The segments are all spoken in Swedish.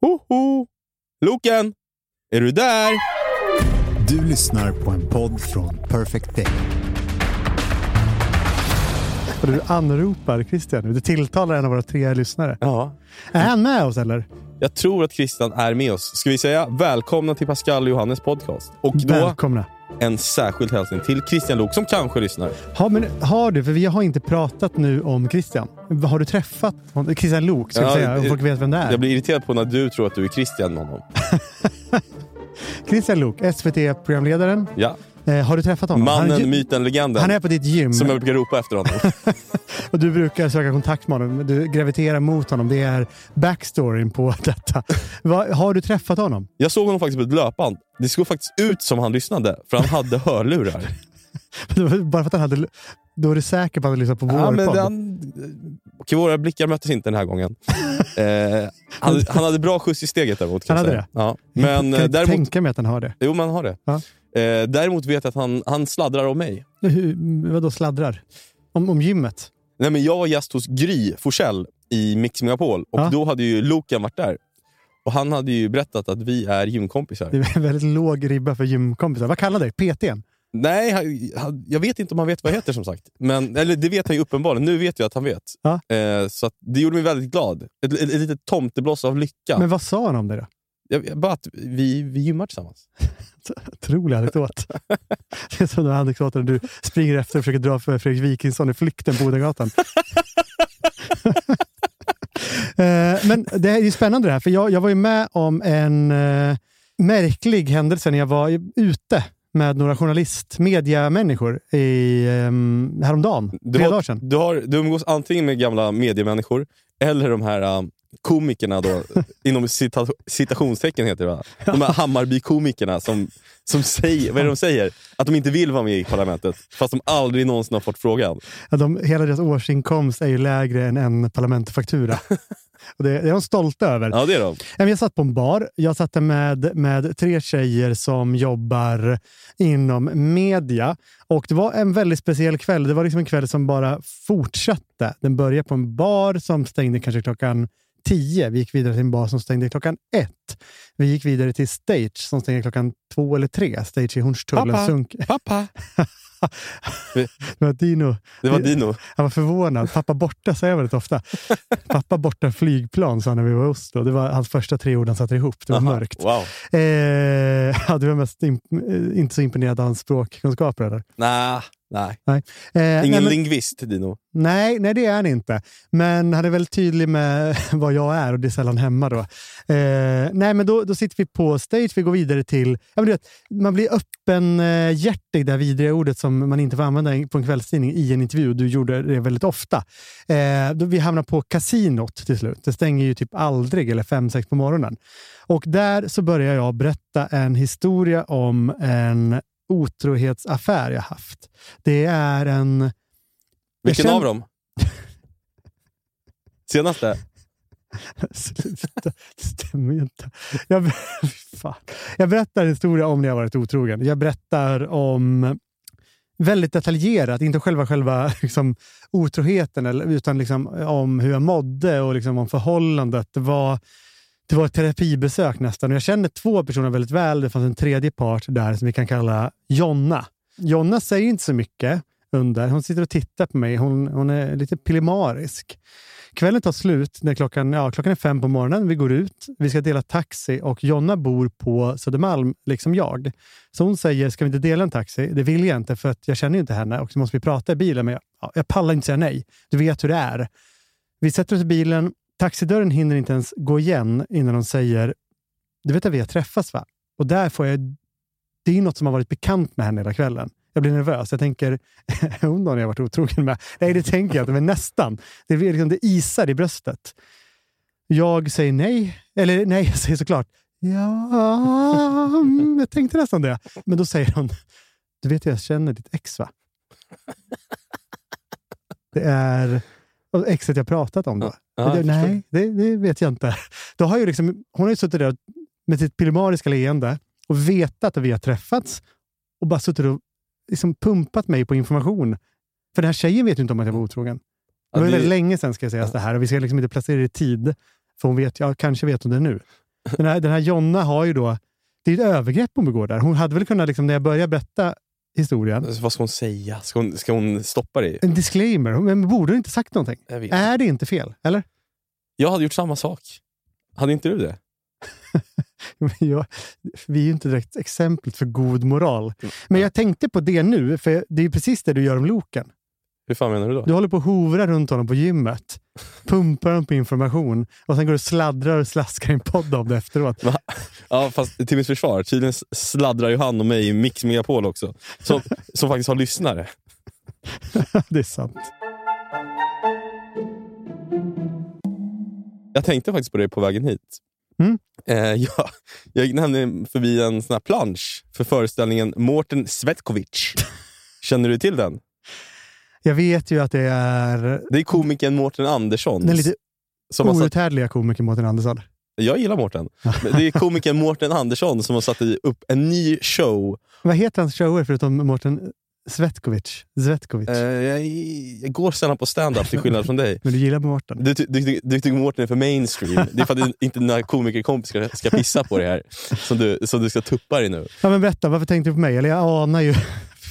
Hoho! Loken! Är du där? Du lyssnar på en podd från Perfect Day. Och du anropar Christian nu. Du tilltalar en av våra tre lyssnare. Ja. Är han med oss eller? Jag tror att Christian är med oss. Ska vi säga välkomna till Pascal och Johannes podcast? Och då Välkomna. En särskild hälsning till Christian Lok som kanske lyssnar. Ha, men har du, för vi har inte pratat nu om Christian. Har du träffat honom? Christian Lok, ska Ja, säga, om folk vet vem det är. Jag blir irriterad på när du tror att du är Christian med honom. Christian Lok, SVT-programledaren. Ja. Eh, har du träffat honom? han, Mannen, är- myten, legenden. han är på ditt gym Som jag brukar ropa efter honom. och du brukar söka kontakt med honom. Du graviterar mot honom. Det är backstoryn på detta. Va, har du träffat honom? Jag såg honom faktiskt på ett löpband. Det såg faktiskt ut som han lyssnade, för han hade hörlurar. Bara för att han hade... Då är du säker på att han lyssnar på vår Ja, men podd? den, okej, våra blickar möttes inte den här gången. Eh, han, han hade bra skjuts i steget däremot. Kan Han jag hade säga. Ja. Jag Men kan eh, däremot, tänka mig att han har det. jo, man har det. Ja. Eh, däremot vet jag att han, han sladdrar om mig. Hur, vadå sladdrar? Om, om gymmet? Nej, men jag var gäst hos Gry Forssell i Mix Megapol och Ja. då hade ju Loken varit där. Och Han hade ju berättat att vi är gymkompisar. Det är en väldigt låg ribba för gymkompisar. Vad kallar du dig? PTn? Nej, han, jag vet inte om han vet vad jag heter som sagt. Men, eller det vet han ju uppenbarligen. Nu vet jag att han vet. Ja. Eh, så att det gjorde mig väldigt glad. Ett, ett, ett litet tomtebloss av lycka. Men vad sa han om det då? Jag, bara att vi, vi gymmar tillsammans. Otrolig anekdot. det är som den anekdoten du springer efter och försöker dra för Fredrik Wikingsson i flykten på Odengatan. Eh, Men det är ju spännande det här, för jag, jag var ju med om en eh, märklig händelse när jag var ute med några journalist, mediamänniskor i, um, häromdagen. Du Tre har- dagar sedan. Du, har, du umgås antingen med gamla mediemänniskor eller de här um, komikerna då, inom cita, citationstecken heter det va? De här Hammarby-komikerna som, som säger, vad är det de säger? Att de inte vill vara med i Parlamentet, fast de aldrig någonsin har fått frågan. Ja, de, hela deras årsinkomst är ju lägre än en parlamentfaktura. Och det, det är de stolta över. Ja, det är de. Jag satt på en bar. Jag satt där med, med tre tjejer som jobbar inom media. Och Det var en väldigt speciell kväll. Det var liksom en kväll som bara fortsatte. Den började på en bar som stängde kanske klockan tio. Vi gick vidare till en bar som stängde klockan ett. Vi gick vidare till Stage som stängde klockan två eller tre. Stage i Hornstull. Pappa. Sunk. Pappa! Det var Dino. Det var Dino. Han var förvånad. Pappa borta säger jag väldigt ofta. Pappa borta flygplan sa han när vi var i Oslo. Det var hans första tre ord han satte ihop. Det var Aha, mörkt. Wow. Eh, ja, du var mest imp- eh, inte så imponerad av hans språkkunskaper eller? Nah, nej. Nej. Eh, Ingen nej, men, lingvist, Dino. nej, nej, det är han inte. Men han är väldigt tydlig med vad jag är och det är sällan hemma då. Eh, nej, men då, då sitter vi på stage. Vi går vidare till... Ja, men vet, man blir öppenhjärtig, det här vidriga ordet som man inte får använda på en kvällstidning i en intervju. Du gjorde det väldigt ofta. Eh, då vi hamnar på kasinot till slut. Det stänger ju typ aldrig, eller fem, sex på morgonen. Och där så börjar jag berätta en historia om en otrohetsaffär jag haft. Det är en... Vilken känner- av dem? Senaste? Sluta, det stämmer ju inte. Jag, fan. jag berättar en historia om när jag varit otrogen. Jag berättar om väldigt detaljerat, inte själva, själva liksom, otroheten, utan liksom, om hur jag mådde och liksom, om förhållandet. Det var, det var ett terapibesök nästan. Och jag känner två personer väldigt väl. Det fanns en tredje part där som vi kan kalla Jonna. Jonna säger inte så mycket under. Hon sitter och tittar på mig. Hon, hon är lite pillemarisk. Kvällen tar slut när klockan, ja, klockan är fem på morgonen. Vi går ut, vi ska dela taxi och Jonna bor på Södermalm, liksom jag. Så hon säger, ska vi inte dela en taxi? Det vill jag inte för att jag känner ju inte henne och så måste vi prata i bilen. Men jag, ja, jag pallar inte säga nej. Du vet hur det är. Vi sätter oss i bilen. Taxidörren hinner inte ens gå igen innan de säger, du vet att vi har träffats va? Och där får jag, det är ju något som har varit bekant med henne hela kvällen. Jag blir nervös. Jag tänker, är hon någon jag har varit otrogen med? Nej, det tänker jag inte, men nästan. Det, är liksom, det isar i bröstet. Jag säger nej. Eller nej, jag säger såklart ja. Mm, jag tänkte nästan det. Men då säger hon, du vet jag känner ditt ex va? Det är och exet jag pratat om då. Ja, det, nej, det, det vet jag inte. Då har ju liksom, hon har ju suttit där med sitt pillemariska leende och vetat att vi har träffats och bara suttit och liksom pumpat mig på information. För den här tjejen vet ju inte om att jag var otrogen. Det Ja, var det- väldigt länge sedan ska jag säga det här och vi ska liksom inte placera det i tid. För hon vet, ja, kanske vet hon det nu. Den här, den här Jonna har ju då... Det är ett övergrepp hon begår där. Hon hade väl kunnat, liksom, när jag började berätta historien, Alltså, vad ska hon säga? Ska hon, ska hon stoppa det? en disclaimer. Men borde inte sagt någonting? Är det inte fel? Eller? jag hade gjort samma sak. Hade inte du det? Jag, vi är ju inte direkt exemplet för god moral. Mm. Men jag tänkte på det nu, för det är precis det du gör om Loken. Hur fan menar du då? Du håller på att hovra runt honom på gymmet, pumpar honom på information och sen går du och sladdrar och slaskar i en podd om det efteråt. Ja, fast till mitt försvar, tydligen sladdrar ju han och mig i Mix Megapol också. Som, som faktiskt har lyssnare. det är sant. Jag tänkte faktiskt på det på vägen hit. Mm. Eh, jag, jag gick nämligen förbi en sån här plansch för föreställningen Mårten Svetkovic. Känner du till den? Jag vet ju att det är Det är komikern Mårten Andersson. den lite som har satt, outhärdliga komikern Mårten Andersson. jag gillar Mårten. Det är komikern Mårten Andersson som har satt upp en ny show. Vad heter hans shower förutom Mårten Svetkovic? Svetkovic. Eh, jag, jag går sällan på stand-up till skillnad från dig. Men du gillar Mårten? Du, du, du, du tycker Mårten är för mainstream. Det är för att inte dina komikerkompisar ska, ska pissa på det här. Som du, som du ska tuppa dig nu. Ja, men berätta, varför tänkte du på mig? Eller jag anar ju...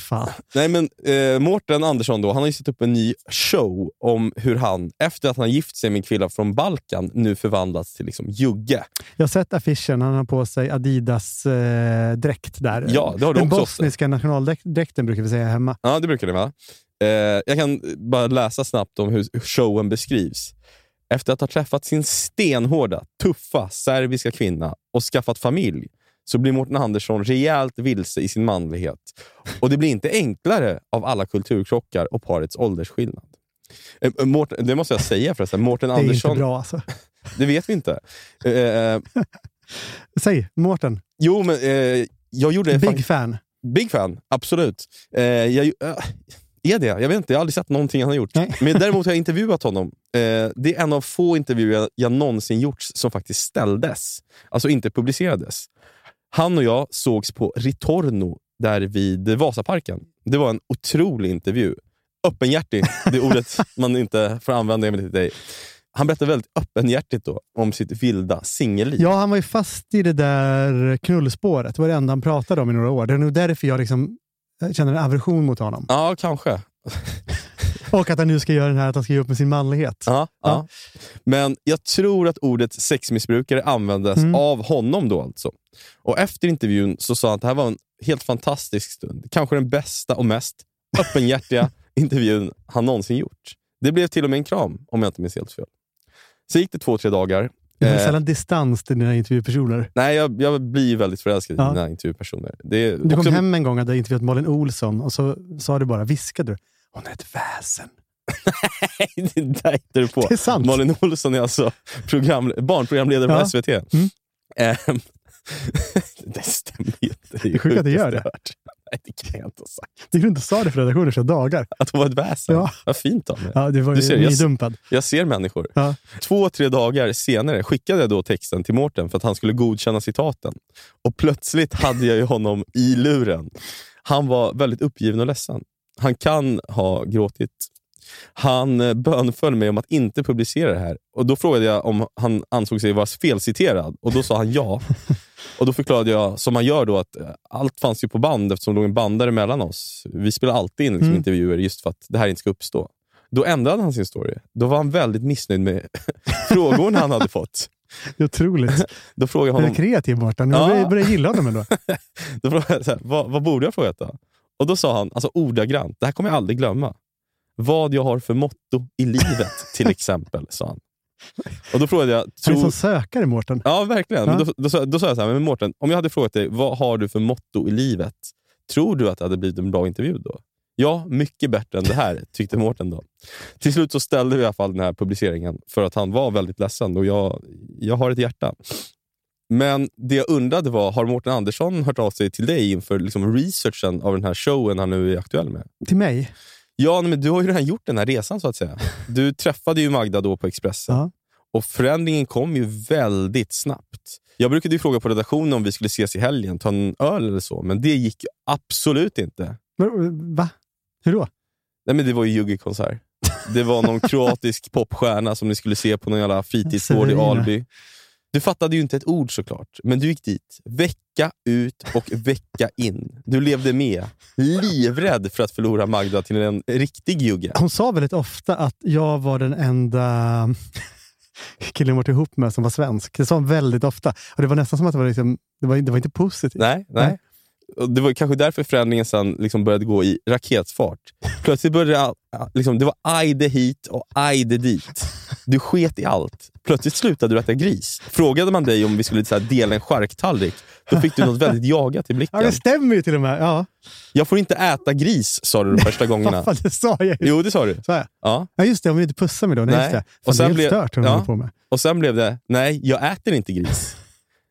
Fan. Nej men eh, Mårten Andersson då, han har ju satt upp en ny show om hur han, efter att han gift sig med en kvinna från Balkan, nu förvandlats till liksom jugge. Jag har sett affischen. Han har på sig Adidas-dräkt där. Ja, det har du Den också bosniska nationaldräkten brukar vi säga hemma. Ja, det brukar det va? Eh, jag kan bara läsa snabbt om hur showen beskrivs. Efter att ha träffat sin stenhårda, tuffa serbiska kvinna och skaffat familj så blir Mårten Andersson rejält vilse i sin manlighet. Och det blir inte enklare av alla kulturkrockar och parets åldersskillnad. Eh, eh, Mårten, det måste jag säga förresten. Mårten Det är Andersson, inte bra alltså. det vet vi inte. Eh, Säg, Mårten. jo, men eh, jag gjorde... Big fan. Big fan, absolut. Eh, jag, är det? Jag vet inte, jag har aldrig sett någonting han har gjort. Nej. Men däremot har jag intervjuat honom. Eh, det är en av få intervjuer jag, jag någonsin gjort som faktiskt ställdes. Alltså inte publicerades. Han och jag sågs på Ritorno där vid Vasaparken. Det var en otrolig intervju. Öppenhjärtig, det ordet man inte får använda enligt dig. Han berättade väldigt öppenhjärtigt då om sitt vilda singelliv. Ja, han var ju fast i det där knullspåret. Det var det enda han pratade om i några år. Det är nog därför jag liksom känner en aversion mot honom. Ja, kanske. Och att han nu ska göra den här att han ska ge upp med sin manlighet. Ja, Ja. ja. Men jag tror att ordet sexmissbrukare användes Mm. av honom då alltså. Och efter intervjun så sa han att det här var en helt fantastisk stund. Kanske den bästa och mest öppenhjärtiga intervjun han någonsin gjort. Det blev till och med en kram, om jag inte minns helt fel. Så gick det två, tre dagar. Det är Eh, sällan distans till dina intervjupersoner. nej, jag, jag blir väldigt förälskad i Ja. dina intervjupersoner. Det är Du kom också- hem en gång och hade intervjuat Malin Olsson och så sa du bara, viskade du, hon är ett väsen. det där hittar du på. Det är sant. Malin Olsson är alltså program, barnprogramledare på Ja. SVT. Mm. Det stämmer ju inte. Det är sjukt att det gör det. Nej, det kan jag inte ha sagt. Det du inte sa det för redaktionen så dagar. Att hon var ett väsen. Ja. Vad fint av mig. Ja, det var Du ser, jag-. Jag ser människor. Ja. Två, tre dagar senare skickade jag då texten till Mårten för att han skulle godkänna citaten. Och plötsligt hade jag ju honom i luren. Han var väldigt uppgiven och ledsen. Han kan ha gråtit. Han eh, bönföll mig om att inte publicera det här. Och Då frågade jag om han ansåg sig vara felciterad och då sa han ja. Och Då förklarade jag, som man gör då, att eh, allt fanns ju på band eftersom det låg en bandare mellan oss. Vi spelar alltid in liksom, Mm. intervjuer just för att det här inte ska uppstå. Då ändrade han sin story. Då var han väldigt missnöjd med frågorna han hade fått. Det är otroligt. Då frågade Han är honom, kreativ Mårten. Ja. Jag börjar gilla honom ändå. då frågade jag så här, vad, vad borde jag frågat då? Och då sa han, alltså ordagrant, det här kommer jag aldrig glömma. Vad jag har för motto i livet, till exempel, sa han. Och då frågade jag, Han är som sökare Mårten. Ja, verkligen. Men Ja. då, då, då sa jag så här, men Mårten, om jag hade frågat dig, vad har du för motto i livet? Tror du att det hade blivit en bra intervju då? Ja, mycket bättre än det här, tyckte Mårten då. Till slut så ställde vi i alla fall den här publiceringen för att han var väldigt ledsen och jag, jag har ett hjärta. Men det jag undrade var, har Mårten Andersson hört av sig till dig inför liksom researchen av den här showen han nu är aktuell med? Till mig. Ja, men du har ju redan gjort den här resan så att säga. Du träffade ju Magda då på Expressen. Ja. Och förändringen kom ju väldigt snabbt. Jag brukade ju fråga på redaktionen om vi skulle ses i helgen, ta en öl eller så, men det gick ju absolut inte. Va? Hur då? Nej, men det var ju Jugge-konsert. Det var någon kroatisk popstjärna som ni skulle se på någon jävla fritidsgård i. Alby. Du fattade ju inte ett ord såklart, men du gick dit vecka ut och vecka in. Du levde med, livrädd för att förlora Magda till en riktig jugge. Hon sa väldigt ofta att jag var den enda killen hon varit ihop med som var svensk. Det sa hon väldigt ofta. Och Det var nästan som att det var, liksom, det var, det var inte positivt. Nej, nej. Nej. Det var kanske därför förändringen sen liksom började gå i raketfart. Plötsligt började all, liksom, det var ajde hit och ajde dit. Du sket i allt. Plötsligt slutade du äta gris. Frågade man dig om vi skulle så här, dela en charktallrik, då fick du något väldigt jagat i Ja, blicken. det stämmer ju till och med. Ja. Jag får inte äta gris, sa du de första gångerna. Fan, det sa jag ju. Jo, det sa du. Sa jag? Ja. Ja, just det. Hon vill inte pussa mig då. Nej, Nej. Just det. Och Och sen det är blev- helt stört hon ja. på med. Och sen blev det, nej, jag äter inte gris.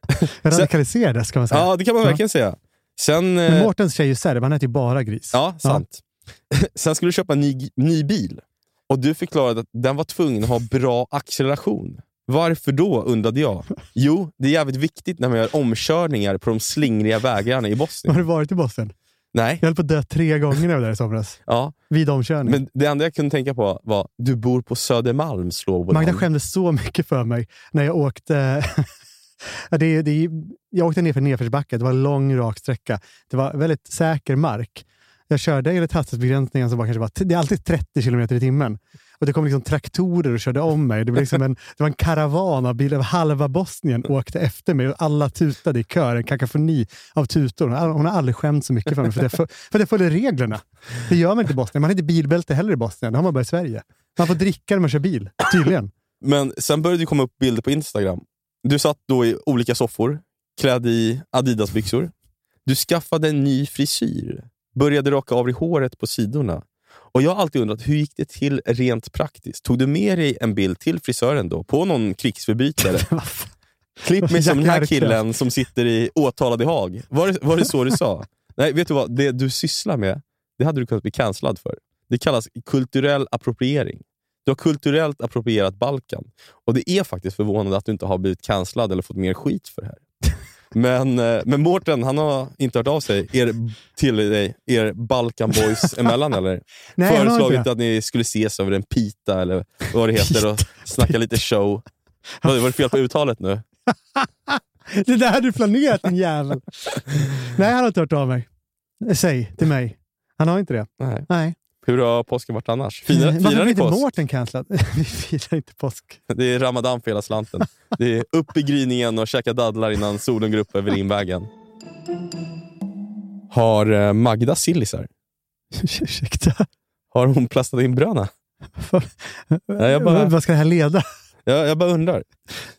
Radikaliserades kan man säga. Ja, det kan man Ja. verkligen säga. Sen... Men eh, Mårtens tjej är serb, han äter ju bara gris. Ja, sant. Sen skulle du köpa en ny, ny bil och du förklarade att den var tvungen att ha bra acceleration. Varför då, undrade jag. Jo, det är jävligt viktigt när man gör omkörningar på de slingriga vägarna i Har Bosnien. du varit i Bosnien? Nej, Jag höll på att dö tre gånger när jag var där i somras. ja. Vid omkörning. Men det enda jag kunde tänka på var, du bor på Södermalm, slår Magda skämdes så mycket för mig när jag åkte... ja, det, det, jag åkte ner för nedförsbacke. Det var en lång rak sträcka. Det var väldigt säker mark. Jag körde enligt hastighetsbegränsningen som var kanske bara, det är alltid 30 kilometer i timmen. Och Det kom liksom traktorer och körde om mig. Det var, liksom en, det var en karavan av bilar. Halva Bosnien åkte efter mig och alla tutade i kör. En kakafoni av tutor. Hon har- aldrig skämt så mycket för mig för att jag, för, för att jag följer reglerna. Det gör man inte i Bosnien. Man har inte bilbälte heller i Bosnien. Det har man bara i Sverige. Man får dricka när man kör bil, tydligen. Men sen började det komma upp bilder på Instagram. Du satt då i olika soffor, klädd i Adidas-byxor. Du skaffade en ny frisyr, började raka av dig håret på sidorna. Och Jag har alltid undrat, hur gick det till rent praktiskt? Tog du med dig en bild till frisören då, på någon krigsförbrytare? Klipp mig som den här killen som sitter i åtalad i Haag. Var det, var det så du sa? Nej, vet du vad? Det du sysslar med, det hade du kunnat bli cancellad för. Det kallas kulturell appropriering. Du har kulturellt approprierat Balkan. Och det är faktiskt förvånande att du inte har blivit cancellad eller fått mer skit för det här. Men, eh, men Mårten, han har inte hört av sig er, till dig, er Balkan Boys emellan eller? Nej, Föreslagit att ni skulle ses över en pita eller vad det heter och snacka lite show. Vad var det fel på uttalet nu? Det där hade du planerat din jävel. Nej, han har inte hört av mig. Säg till mig. Han har inte det. Nej. Nej. Hur har påsken varit annars? Firar, Varför firar ni inte påsk? Mårten cancellad? Vi firar inte påsk. Det är ramadan för hela slanten. Det är upp i gryningen och käka dadlar innan solen går upp över Ringvägen. Har eh, Magda sillisar? Ursäkta. Har hon plastat in bröna? Nej, jag bara- Vad ska det här leda? Jag, jag bara undrar.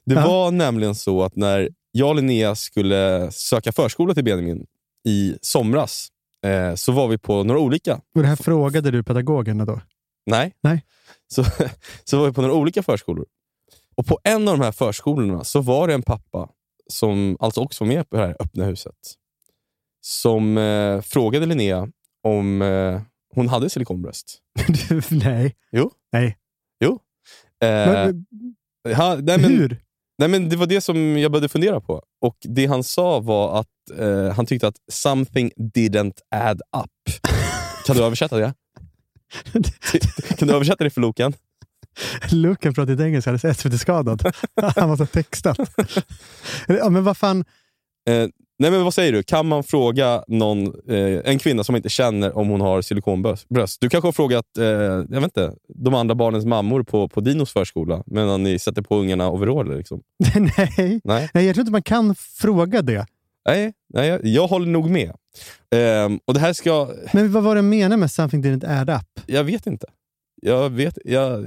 Det Ja. var nämligen så att när jag och Linnea skulle söka förskola till Benjamin i somras, eh, så var vi på några olika Och det här frågade du pedagogerna då? Nej. Nej. Så, så var vi på några olika förskolor. Och På en av de här förskolorna så var det en pappa, som alltså också var med på det här öppna huset, som eh, frågade Linnea om eh, hon hade silikonbröst. Nej. Jo. Nej. Eh, Men, ha, nej, men, hur? Nej, men Det var det som jag började fundera på. Och Det han sa var att eh, han tyckte att something didn't add up. Kan du översätta det? kan du översätta det för Loken? Luken pratade inte engelska, han är SVT-skadad. Han var så textat. Ja, men vad fan. Eh, nej men vad säger du? Kan man fråga någon, eh, en kvinna som man inte känner om hon har silikonbröst? Du kanske har frågat eh, jag vet inte, de andra barnens mammor på, på Dinos förskola medan ni sätter på ungarna overaller? Liksom. Nej. Nej, nej, jag tror inte man kan fråga det. nej, nej jag, jag håller nog med. Ehm, och det här ska... Men vad var det menar med something didn't add up? Jag vet inte. Jag vet, jag,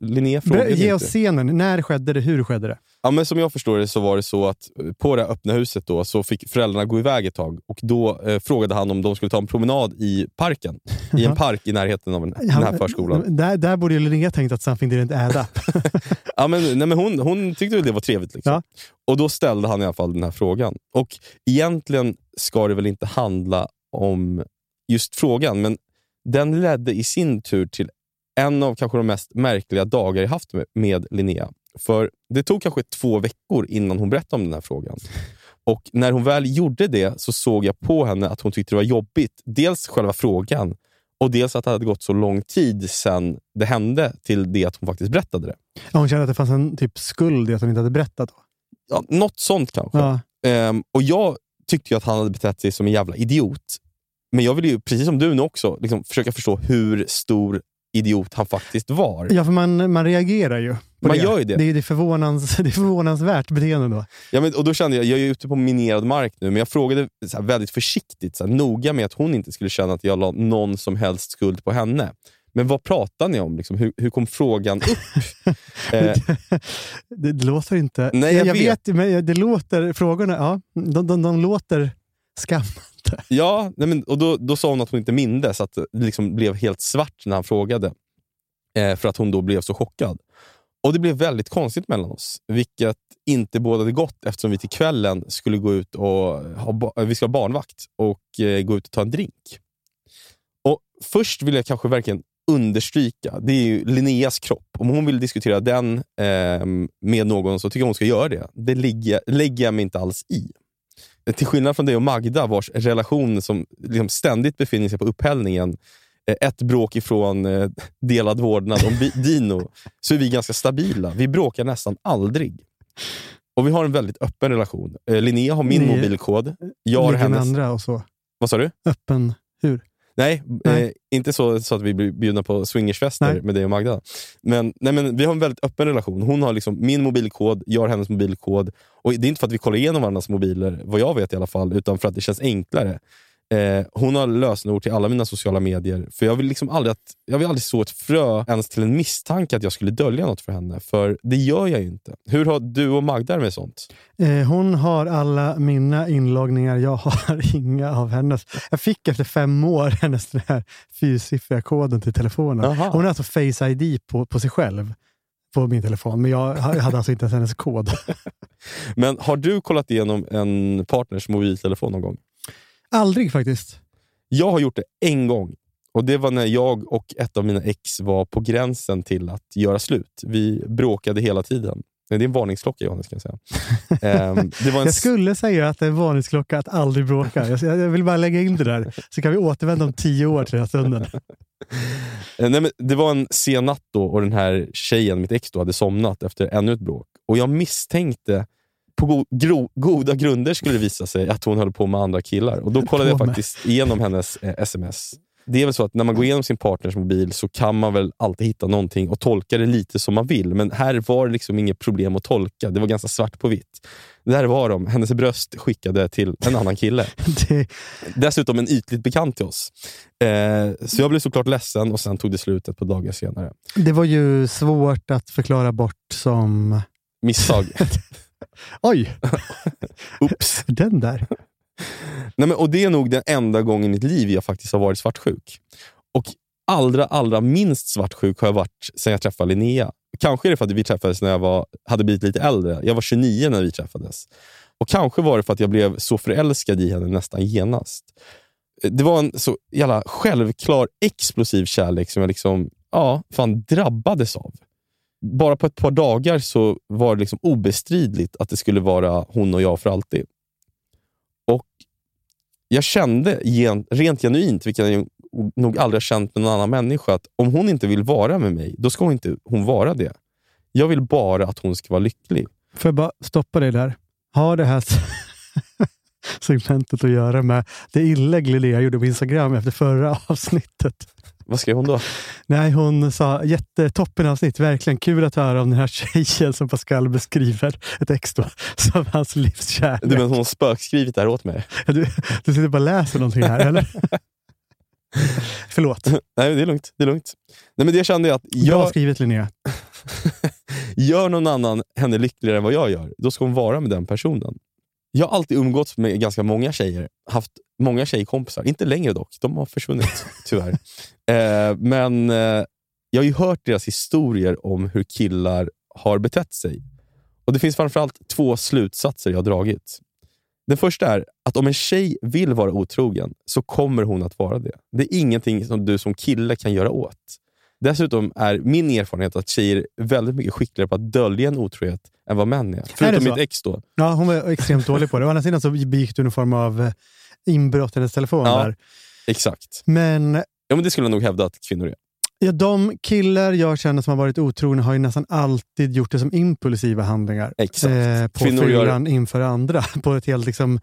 Linnea frågade Ge inte. oss scenen. När skedde det? Hur skedde det? Ja, men som jag förstår det så var det så att eh, på det öppna huset då, så fick föräldrarna gå iväg ett tag och då eh, frågade han om de skulle ta en promenad i parken. I en park i närheten av den, den här förskolan. Där, där borde ju Linnea tänkt att something didn't add up. Ja, men, nej, men hon, hon tyckte väl det var trevligt. Liksom. Ja. Och då ställde han i alla fall den här frågan. Och egentligen ska det väl inte handla om just frågan, men den ledde i sin tur till en av kanske de mest märkliga dagar jag haft med, med Linnea. För det tog kanske två veckor innan hon berättade om den här frågan. Och när hon väl gjorde det så såg jag på henne att hon tyckte det var jobbigt. Dels själva frågan och dels att det hade gått så lång tid sedan det hände till det att hon faktiskt berättade det. Ja, Hon kände att det fanns en typ skuld i att hon inte hade berättat. Då. Ja, något sånt kanske. Ja. Ehm, och Jag tyckte att han hade betett sig som en jävla idiot. Men jag vill ju, precis som du nu också, liksom försöka förstå hur stor idiot han faktiskt var. ja, för man, man reagerar ju. Man det. gör ju det. Det är, det, är förvånans, det är förvånansvärt beteende då. Ja, men, och då kände jag, jag är ute på minerad mark nu, men jag frågade här, väldigt försiktigt, så här, noga med att hon inte skulle känna att jag la någon som helst skuld på henne. Men vad pratar ni om? Liksom, hur, hur kom frågan upp? eh, Det, det låter inte... Nej, jag jag vet. vet. men det låter... Frågorna, ja, de, de, de låter inte. ja, nej, men, och då, då sa hon att hon inte mindes, att det liksom blev helt svart när han frågade. Eh, för att hon då blev så chockad. Och Det blev väldigt konstigt mellan oss, vilket inte bådade gott eftersom vi till kvällen skulle gå ut och ha, eh, vi ska ha barnvakt och eh, gå ut och ta en drink. Och Först vill jag kanske verkligen understryka, det är ju Linneas kropp. Om hon vill diskutera den eh, med någon så tycker jag hon ska göra det. Det ligger, lägger jag mig inte alls i. Till skillnad från dig och Magda, vars relation som liksom ständigt befinner sig på upphällningen, eh, ett bråk ifrån eh, delad vårdnad om Dino, så är vi ganska stabila. Vi bråkar nästan aldrig. Och vi har en väldigt öppen relation. Eh, Linnea har min Ni- mobilkod. Jag har hennes... andra och så. Vad sa du? Öppen. Hur? Nej, Nej. Eh, inte så, så att vi blir bjudna på swingersfester Nej. med dig och Magda. Men, nej, men vi har en väldigt öppen relation. Hon har liksom min mobilkod, jag har hennes mobilkod. Och Det är inte för att vi kollar igenom varandras mobiler, vad jag vet i alla fall, utan för att det känns enklare. Eh, hon har lösenord till alla mina sociala medier. För Jag vill liksom aldrig, att, jag vill aldrig så ett frö ens till en misstanke att jag skulle dölja något för henne. För det gör jag ju inte. Hur har du och Magda med sånt? Eh, hon har alla mina inloggningar, jag har inga av hennes. Jag fick efter fem år hennes den här fyrsiffriga koden till telefonen. Aha. Hon har alltså Face ID på, på sig själv på min telefon, men jag hade alltså inte ens hennes kod. Men har du kollat igenom en partners mobiltelefon någon gång? Aldrig faktiskt. Jag har gjort det en gång. Och Det var när jag och ett av mina ex var på gränsen till att göra slut. Vi bråkade hela tiden. Nej, Det är en varningsklocka Johannes, kan jag säga. Ehm, det var en Jag skulle säga att det är en varningsklocka att aldrig bråka. Jag, jag vill bara lägga in det där, så kan vi återvända om tio år till den här stunden. Eh, Nej, men det var en sen natt då och den här tjejen, mitt ex, då, hade somnat efter ännu ett bråk. Och Jag misstänkte, på go gro goda grunder skulle det visa sig, att hon höll på med andra killar. Och Då kollade jag faktiskt igenom hennes eh, sms. Det är väl så att när man går igenom sin partners mobil så kan man väl alltid hitta någonting och tolka det lite som man vill. Men här var det liksom inget problem att tolka. Det var ganska svart på vitt. Där var de. Hennes bröst skickade till en annan kille. Det, Dessutom en ytligt bekant till oss. Eh, så jag blev såklart ledsen och sen tog det slut ett par dagar senare. det var ju svårt att förklara bort som... Misstag. Oj, Oops. den där. Nej, men, och Det är nog den enda gången i mitt liv jag faktiskt har varit svartsjuk. Och allra, allra minst svartsjuk har jag varit sen jag träffade Linnea. Kanske är det för att vi träffades när jag var, hade blivit lite äldre. Jag var 29 när vi träffades. Och Kanske var det för att jag blev så förälskad i henne nästan genast. Det var en så jävla självklar, explosiv kärlek som jag liksom, ja, fan drabbades av. Bara på ett par dagar så var det liksom obestridligt att det skulle vara hon och jag för alltid. Och Jag kände gen, rent genuint, vilket jag nog aldrig har känt med någon annan människa, att om hon inte vill vara med mig, då ska hon inte hon vara det. Jag vill bara att hon ska vara lycklig. Får jag bara stoppa dig där? Har det här segmentet att göra med det inlägg Linnea gjorde på Instagram efter förra avsnittet? Vad skrev hon då? Nej, hon sa jättetoppen avsnitt. Verkligen kul att höra om den här tjejen som Pascal beskriver ett ex då, som hans livskärlek. Du menar hon har spökskrivit det här åt mig? Du, du sitter bara och läser någonting här, eller? Förlåt. Nej, det är lugnt. Det är lugnt. Nej, men det kände jag att Bra jag, skrivet Linnea. gör någon annan henne lyckligare än vad jag gör, då ska hon vara med den personen. Jag har alltid umgåtts med ganska många tjejer. Haft många tjejkompisar. Inte längre dock. De har försvunnit, tyvärr. Eh, men eh, jag har ju hört deras historier om hur killar har betett sig. Och Det finns framförallt två slutsatser jag har dragit. Den första är att om en tjej vill vara otrogen så kommer hon att vara det. Det är ingenting som du som kille kan göra åt. Dessutom är min erfarenhet att tjejer är väldigt mycket skickligare på att dölja en otrohet än vad män är. Förutom så? mitt ex då. Ja, hon var extremt dålig på det. Å andra sidan så begick du någon form av eh, inbrott i hennes telefon. Ja. Där. Exakt. Men Ja, men det skulle jag nog hävda att kvinnor är. Ja, de killar jag känner som har varit otrogna har ju nästan alltid gjort det som impulsiva handlingar. Exakt. Eh, på Kvinnor gör- fyllan inför andra. På ett helt liksom,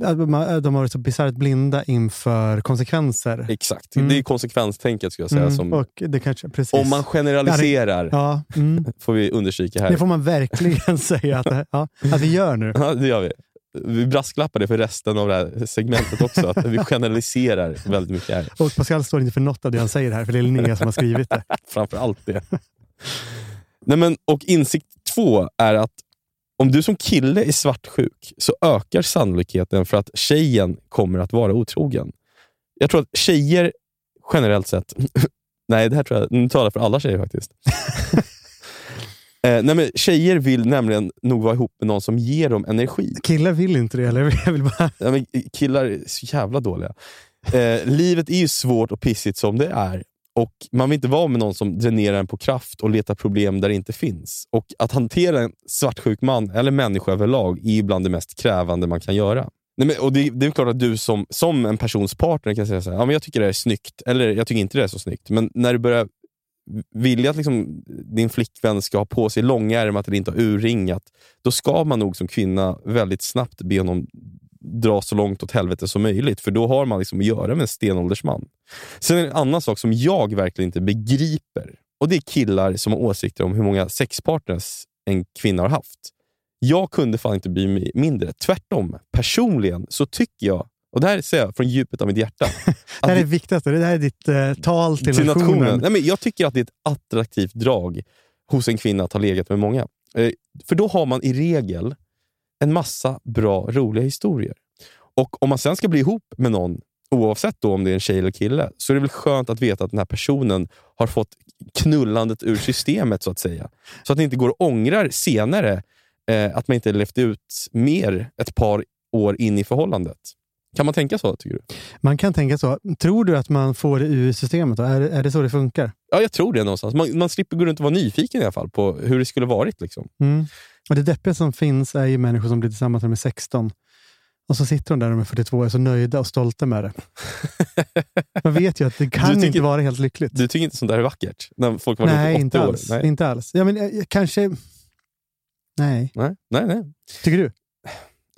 de har varit så bisarrt blinda inför konsekvenser. Exakt. Mm. Det är konsekvenstänket skulle jag säga. Mm, Som, och det kanske, precis. om man generaliserar, Ja, mm. får vi understryka här. Det får man verkligen säga att, ja, att vi gör nu. Ja, det gör vi. Vi brasklappar det för resten av det här segmentet också. Att vi generaliserar väldigt mycket här. Och Pascal står inte för något av det han säger här, för det är Linnea som har skrivit det. Framför allt det. Nej, men, och insikt två är att om du som kille är svartsjuk så ökar sannolikheten för att tjejen kommer att vara otrogen. Jag tror att tjejer generellt sett... nej, det här tror jag, nu talar jag för alla tjejer faktiskt. eh, nej, men tjejer vill nämligen nog vara ihop med någon som ger dem energi. Killar vill inte det, eller? Jag vill bara... Ja, men killar är så jävla dåliga. Eh, livet är ju svårt och pissigt som det är. Och Man vill inte vara med någon som dränerar en på kraft och letar problem där det inte finns. Och Att hantera en svartsjuk man, eller människa överlag, är bland det mest krävande man kan göra. Nej, men, och det, det är klart att du som, som en persons partner kan säga så här, ja, men jag tycker det är snyggt, eller jag tycker inte det är så snyggt. Men när du börjar vill jag att liksom, din flickvän ska ha på sig långärmat eller inte ha urringat, då ska man nog som kvinna väldigt snabbt be honom dra så långt åt helvete som möjligt. För då har man liksom att göra med en stenåldersman. Sen är det en annan sak som jag verkligen inte begriper. Och Det är killar som har åsikter om hur många sexpartners en kvinna har haft. Jag kunde fan inte bli mindre. Tvärtom, personligen så tycker jag, och det här säger jag från djupet av mitt hjärta, Det här är det viktigaste. Det här är ditt eh, tal till, till nationen. nationen. Nej, men jag tycker att det är ett attraktivt drag hos en kvinna att ha legat med många. Eh, för då har man i regel en massa bra, roliga historier. Och om man sen ska bli ihop med någon, oavsett då om det är en tjej eller kille, så är det väl skönt att veta att den här personen har fått knullandet ur systemet, så att säga. Så att det inte går och ångrar senare eh, att man inte levt ut mer ett par år in i förhållandet. Kan man tänka så, tycker du? Man kan tänka så. Tror du att man får det ur systemet? Då? Är, är det så det funkar? Ja, jag tror det någonstans. Man, man slipper gå runt och vara nyfiken i alla fall på hur det skulle varit. Liksom. Mm. Och Det deppiga som finns är ju människor som blir tillsammans när de är 16. Och så sitter de där när de är 42 och är så nöjda och stolta med det. Man vet ju att det kan tycker- inte vara helt lyckligt. Du tycker inte sånt där är vackert? När folk varit Nej, ihop i 80 inte år? alls. Nej. inte alls. Ja, men, eh, kanske... Nej. Nej, nej, nej. Tycker du?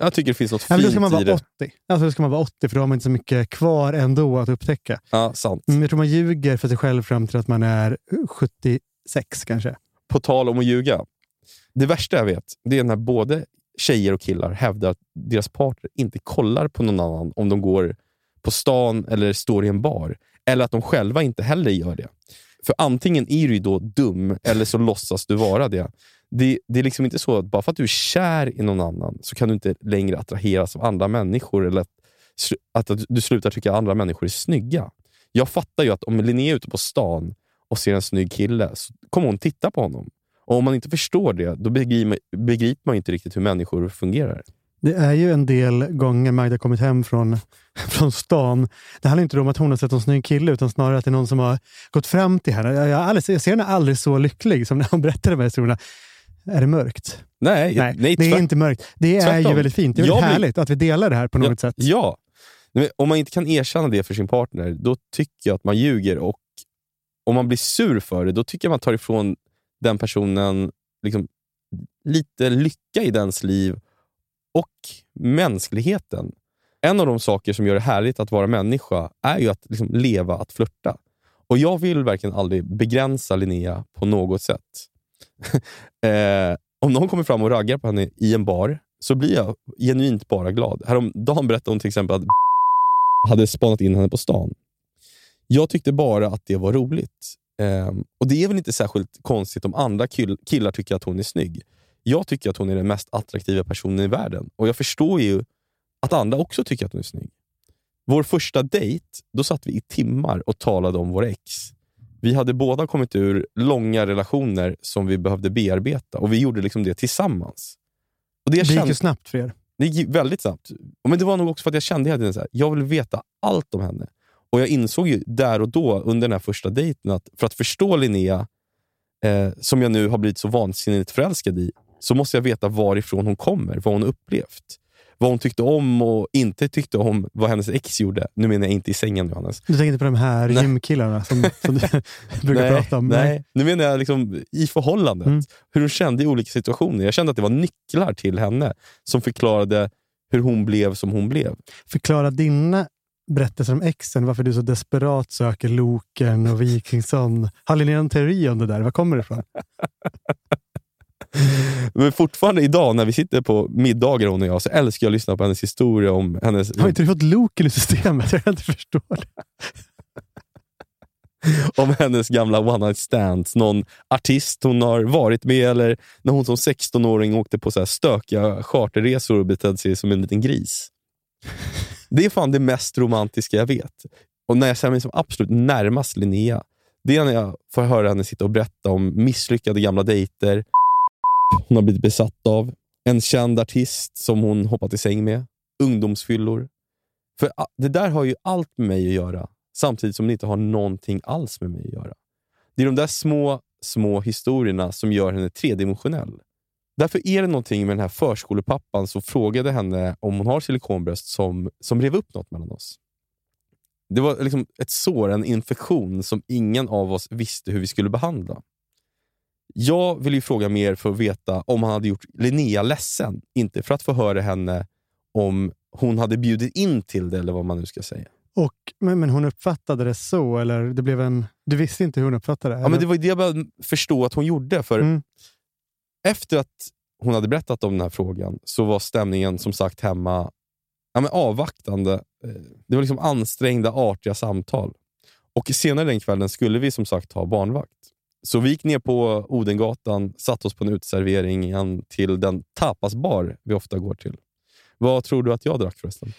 Jag tycker det finns något Ja, men fint då ska man i vara det. 80. Alltså, då ska man vara 80, för då har man inte så mycket kvar ändå att upptäcka. Ja, sant. Mm, jag tror man ljuger för sig själv fram till att man är 76 kanske. På tal om att ljuga. Det värsta jag vet, det är när både tjejer och killar hävdar att deras partner inte kollar på någon annan om de går på stan eller står i en bar. Eller att de själva inte heller gör det. För antingen är du då dum, eller så låtsas du vara det. Det, det är liksom inte så att bara för att du är kär i någon annan så kan du inte längre attraheras av andra människor eller att, att, att du slutar tycka att andra människor är snygga. Jag fattar ju att om Linnea är ute på stan och ser en snygg kille så kommer hon titta på honom. Och Om man inte förstår det, då begriper, man inte riktigt hur människor fungerar. Det är ju en del gånger Magda kommit hem från, från stan. Det handlar inte om att hon har sett en snygg kille, utan snarare att det är någon som har gått fram till henne. Jag, jag, jag ser henne aldrig så lycklig som när hon berättar de här historierna. Är det mörkt? Nej, Nej, nej det är inte mörkt. Det är ju väldigt fint. Det är väldigt blir- härligt att vi delar det här på något ja, sätt. Ja. Om man inte kan erkänna det för sin partner, då tycker jag att man ljuger. Och om man blir sur för det, då tycker jag man tar ifrån den personen liksom, lite lycka i dens liv och mänskligheten. En av de saker som gör det härligt att vara människa är ju att liksom, leva, att flirta. Och jag vill verkligen aldrig begränsa Linnea på något sätt. eh, om någon kommer fram och raggar på henne i en bar, så blir jag genuint bara glad. Häromdagen berättade hon till exempel att hade spanat in henne på stan. Jag tyckte bara att det var roligt. Eh, och Det är väl inte särskilt konstigt om andra kill- killar tycker att hon är snygg. Jag tycker att hon är den mest attraktiva personen i världen. Och jag förstår ju att andra också tycker att hon är snygg. Vår första dejt, då satt vi i timmar och talade om våra ex. Vi hade båda kommit ur långa relationer som vi behövde bearbeta och vi gjorde liksom det tillsammans. Och det, Det gick kände- ju snabbt för er. det gick väldigt snabbt. Men det var nog också för att jag kände hela tiden här, jag vill veta allt om henne. Och Jag insåg ju där och då, under den här första dejten, att för att förstå Linnea, eh, som jag nu har blivit så vansinnigt förälskad i, så måste jag veta varifrån hon kommer, vad hon har upplevt. Vad hon tyckte om och inte tyckte om vad hennes ex gjorde. Nu menar jag inte i sängen Johannes. Du tänker inte på de här Nej. gymkillarna som, som du brukar nej, prata om? Nej. Nu menar jag liksom i förhållandet. Mm. Hur hon kände i olika situationer. Jag kände att det var nycklar till henne som förklarade hur hon blev som hon blev. Förklara dina berättelser om exen, varför du så desperat söker Loken och Wikingsson. Har Linnea en teori om det där? Var kommer det ifrån? Men fortfarande idag när vi sitter på middagar hon och jag, så älskar jag att lyssna på hennes historia om hennes... Har inte du fått Loken i systemet? Jag kan inte förstå det. om hennes gamla one night stands. Någon artist hon har varit med eller när hon som 16-åring åkte på så här stökiga charterresor och betedde sig som en liten gris. Det är fan det mest romantiska jag vet. Och när jag känner mig som absolut närmast Linnea, det är när jag får höra henne sitta och berätta om misslyckade gamla dejter hon har blivit besatt av, en känd artist som hon hoppat i säng med, ungdomsfyllor. För ah, det där har ju allt med mig att göra, samtidigt som det inte har någonting alls med mig att göra. Det är de där små, små historierna som gör henne tredimensionell. Därför är det någonting med den här förskolepappan som frågade henne om hon har silikonbröst som, som rev upp något mellan oss. Det var liksom ett sår, en infektion som ingen av oss visste hur vi skulle behandla. Jag vill ju fråga mer för att veta om han hade gjort Linnea ledsen. Inte för att få höra henne om hon hade bjudit in till det, eller vad man nu ska säga. Och, men, men hon uppfattade det så, eller det blev en... Du visste inte hur hon uppfattade det? Ja, men det var det jag började förstå att hon gjorde. För Mm. Efter att hon hade berättat om den här frågan så var stämningen som sagt hemma ja, men avvaktande. Eh, Det var liksom ansträngda, artiga samtal. Och senare den kvällen skulle vi som sagt ha barnvakt. Så vi gick ner på Odengatan, satte oss på en uteservering till den tapasbar vi ofta går till. Vad tror du att jag drack förresten?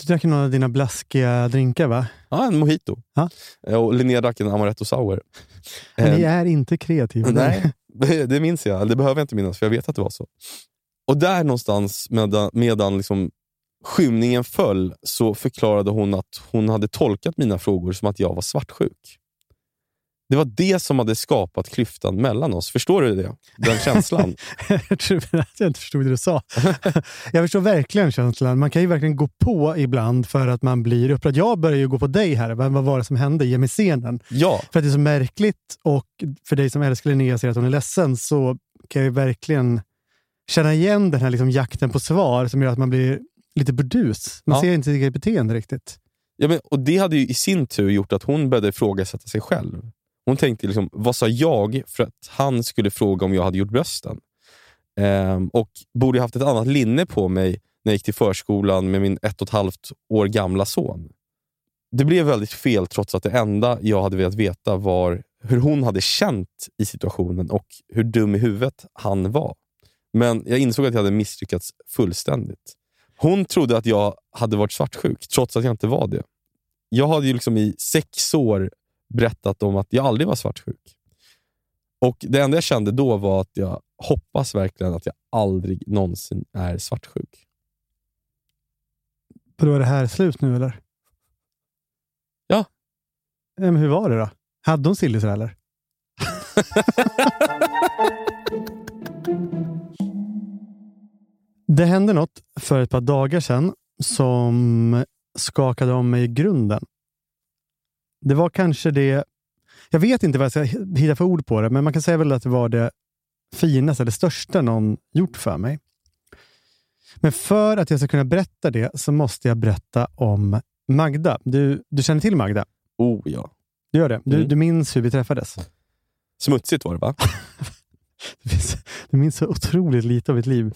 Du drack någon av dina blaskiga drinkar, va? Ja, en mojito. Ja. Eh, Och Linnea drack en amaretto sour. Men ni Eh, är inte kreativa. Nej, det- det minns jag. Det behöver jag inte minnas, för jag vet att det var så. Och där någonstans, medan, medan liksom skymningen föll, så förklarade hon att hon hade tolkat mina frågor som att jag var svartsjuk. Det var det som hade skapat klyftan mellan oss. Förstår du det? Den känslan? jag tror att jag inte förstod det du sa. jag förstår verkligen känslan. Man kan ju verkligen gå på ibland för att man blir upprörd. Jag börjar ju gå på dig här. Vad var det som hände? Ge mig scenen. ja, För att det är så märkligt och för dig som älskar Linnea och ser att hon är ledsen så kan jag ju verkligen känna igen den här liksom jakten på svar som gör att man blir lite burdus. Man Ja. ser inte sitt eget beteende riktigt. ja men, och det hade ju i sin tur gjort att hon började ifrågasätta sig själv. Hon tänkte, liksom, vad sa jag för att han skulle fråga om jag hade gjort brösten? Ehm, och borde jag haft ett annat linne på mig när jag gick till förskolan med min ett och ett halvt år gamla son. Det blev väldigt fel trots att det enda jag hade velat veta var hur hon hade känt i situationen och hur dum i huvudet han var. Men jag insåg att jag hade misslyckats fullständigt. Hon trodde att jag hade varit svartsjuk, trots att jag inte var det. Jag hade ju liksom i sex år berättat om att jag aldrig var svartsjuk. Och Det enda jag kände då var att jag hoppas verkligen att jag aldrig någonsin är svartsjuk. Då är det här slut nu eller? Ja. Men hur var det då? Hade hon sillisar eller? det hände något för ett par dagar sedan som skakade om mig i grunden. Det var kanske det... Jag vet inte vad jag ska hitta för ord på det, men man kan säga väl att det var det finaste, det största någon gjort för mig. Men för att jag ska kunna berätta det så måste jag berätta om Magda. Du, du känner till Magda? Oh ja. Du gör det? Du, Mm. du minns hur vi träffades? Smutsigt var det va? Du minns, du minns så otroligt lite av mitt liv.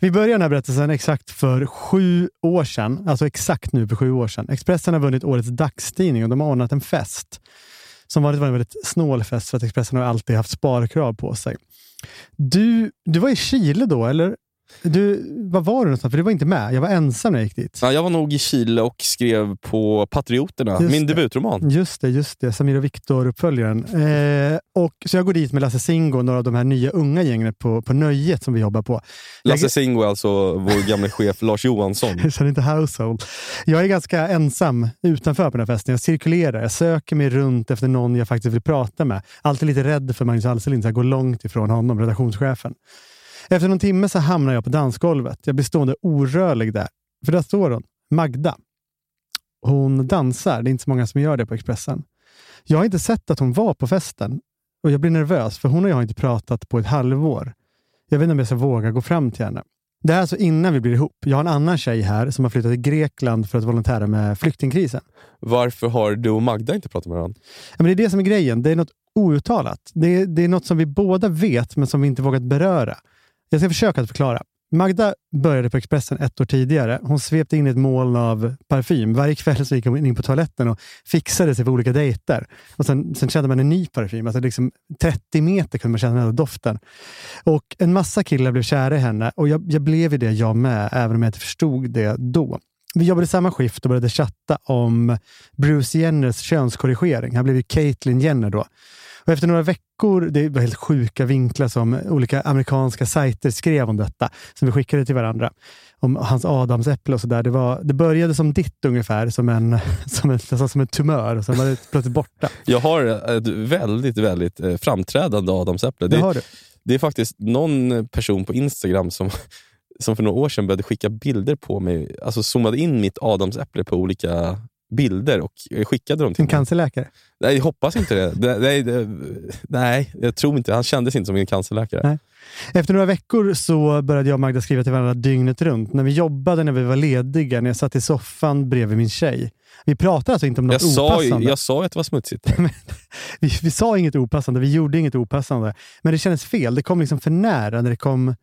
Vi börjar den här berättelsen exakt för sju år sedan. Alltså exakt nu för sju år sedan. Expressen har vunnit årets dagstidning och de har ordnat en fest. Som vanligt var det en väldigt snål fest för att Expressen har alltid haft sparkrav på sig. Du, du var i Chile då, eller? Du, var var du någonstans? För du var inte med. Jag var ensam när jag gick dit. Ja, jag var nog i Chile och skrev på Patrioterna, Just min det. debutroman. Just det, just det. Samir och Viktor-uppföljaren. Eh, och så jag går dit med Lasse Singo och några av de här nya unga gängen på, på Nöjet som vi jobbar på. Lasse Singo är alltså vår gamla chef Lars Johansson. Jag känner inte household. Jag är ganska ensam utanför på den här festen. Jag cirkulerar, jag söker mig runt efter någon jag faktiskt vill prata med. Alltid lite rädd för Magnus Alselind, så jag går långt ifrån honom, redaktionschefen. Efter någon timme så hamnar jag på dansgolvet. Jag blir stående orörlig där. För där står hon, Magda. Hon dansar. Det är inte så många som gör det på Expressen. Jag har inte sett att hon var på festen och jag blir nervös för hon och jag har inte pratat på ett halvår. Jag vet inte om jag ska våga gå fram till henne. Det här är alltså innan vi blir ihop. Jag har en annan tjej här som har flyttat till Grekland för att volontära med flyktingkrisen. Varför har du och Magda inte pratat med varandra? Ja, men det är det som är grejen. Det är något outtalat. Det är, det är något som vi båda vet, men som vi inte vågat beröra. Jag ska försöka att förklara. Magda började på Expressen ett år tidigare. Hon svepte in i ett moln av parfym. Varje kväll så gick hon in på toaletten och fixade sig för olika dejter. Och sen, sen kände man en ny parfym. Alltså liksom 30 meter kunde man känna den doften. Och en massa killar blev kära i henne och jag, jag blev ju det jag med, även om jag inte förstod det då. Vi jobbade i samma skift och började chatta om Bruce Jenners könskorrigering. Han blev ju Caitlyn Jenner då. Och efter några veckor, det var helt sjuka vinklar som olika amerikanska sajter skrev om detta, som vi skickade till varandra. Om hans adamsäpple och sådär. Det, det började som ditt ungefär, som en, som en, som en tumör och sen var det plötsligt borta. Jag har ett väldigt, väldigt eh, framträdande adamsäpple. Det, det, har du. det är faktiskt någon person på Instagram som som för några år sedan började skicka bilder på mig, alltså zoomade in mitt adamsäpple på olika bilder och skickade dem till En cancerläkare? Nej, jag hoppas inte det. det, nej, det nej, jag tror inte Han kändes inte som en cancerläkare. Nej. Efter några veckor så började jag och Magda skriva till varandra dygnet runt. När vi jobbade, när vi var lediga, när jag satt i soffan bredvid min tjej. Vi pratade alltså inte om något jag opassande. Sa, jag sa att det var smutsigt. vi, vi sa inget opassande, vi gjorde inget opassande. Men det kändes fel. Det kom liksom för nära. när Det kom...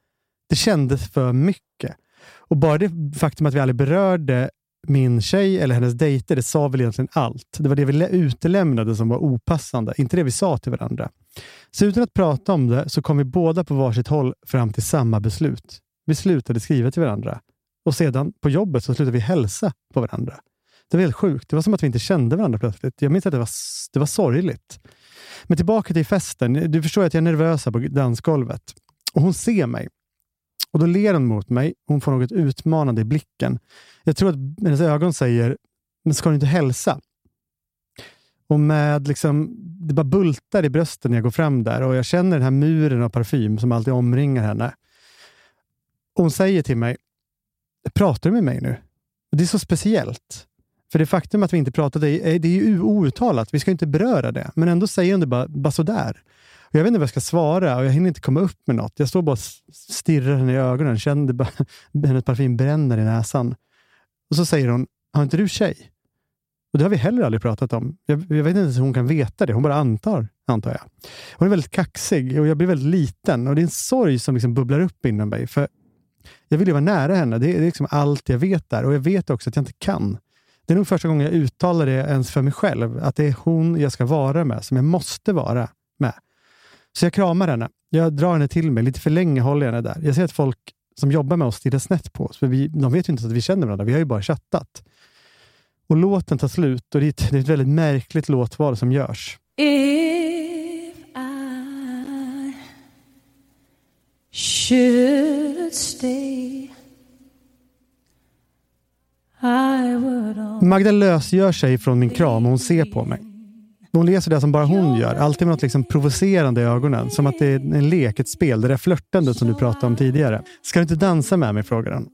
Det kändes för mycket. Och bara det faktum att vi aldrig berörde min tjej eller hennes dejter, det sa väl egentligen allt. Det var det vi utelämnade som var opassande, inte det vi sa till varandra. Så utan att prata om det så kom vi båda på varsitt håll fram till samma beslut. Vi slutade skriva till varandra. Och sedan på jobbet så slutade vi hälsa på varandra. Det var helt sjukt. Det var som att vi inte kände varandra plötsligt. Jag minns att det var, det var sorgligt. Men tillbaka till festen. Du förstår att jag är nervös här på dansgolvet. Och hon ser mig. Och Då ler hon mot mig. Hon får något utmanande i blicken. Jag tror att hennes ögon säger, men ska du inte hälsa? Och med liksom, Det bara bultar i brösten när jag går fram där och jag känner den här muren av parfym som alltid omringar henne. Och hon säger till mig, pratar du med mig nu? Det är så speciellt. För det faktum att vi inte pratade, det är ju outtalat. Vi ska inte beröra det. Men ändå säger hon det bara, bara sådär. Jag vet inte vad jag ska svara och jag hinner inte komma upp med något. Jag står bara och stirrar henne i ögonen, känner bara, hennes parfym bränner i näsan. Och så säger hon, har inte du tjej? Och det har vi heller aldrig pratat om. Jag, jag vet inte ens hur hon kan veta det. Hon bara antar, antar jag. Hon är väldigt kaxig och jag blir väldigt liten. Och Det är en sorg som liksom bubblar upp inom mig. För Jag vill ju vara nära henne. Det är, det är liksom allt jag vet där. Och jag vet också att jag inte kan. Det är nog första gången jag uttalar det ens för mig själv. Att det är hon jag ska vara med, som jag måste vara. Så jag kramar henne. Jag drar henne till mig. Lite för länge håller jag henne där. Jag ser att folk som jobbar med oss stirrar snett på oss. För vi, de vet ju inte att vi känner varandra. Vi har ju bara chattat. Och låten tar slut och det är ett, det är ett väldigt märkligt låtval som görs. If I should stay Magda lösgör sig från min kram och hon ser på mig. Hon läser det som bara hon gör, alltid med något liksom provocerande i ögonen. Som att det är en lek, ett spel, det där flörtandet som du pratade om tidigare. Ska du inte dansa med mig? frågar hon.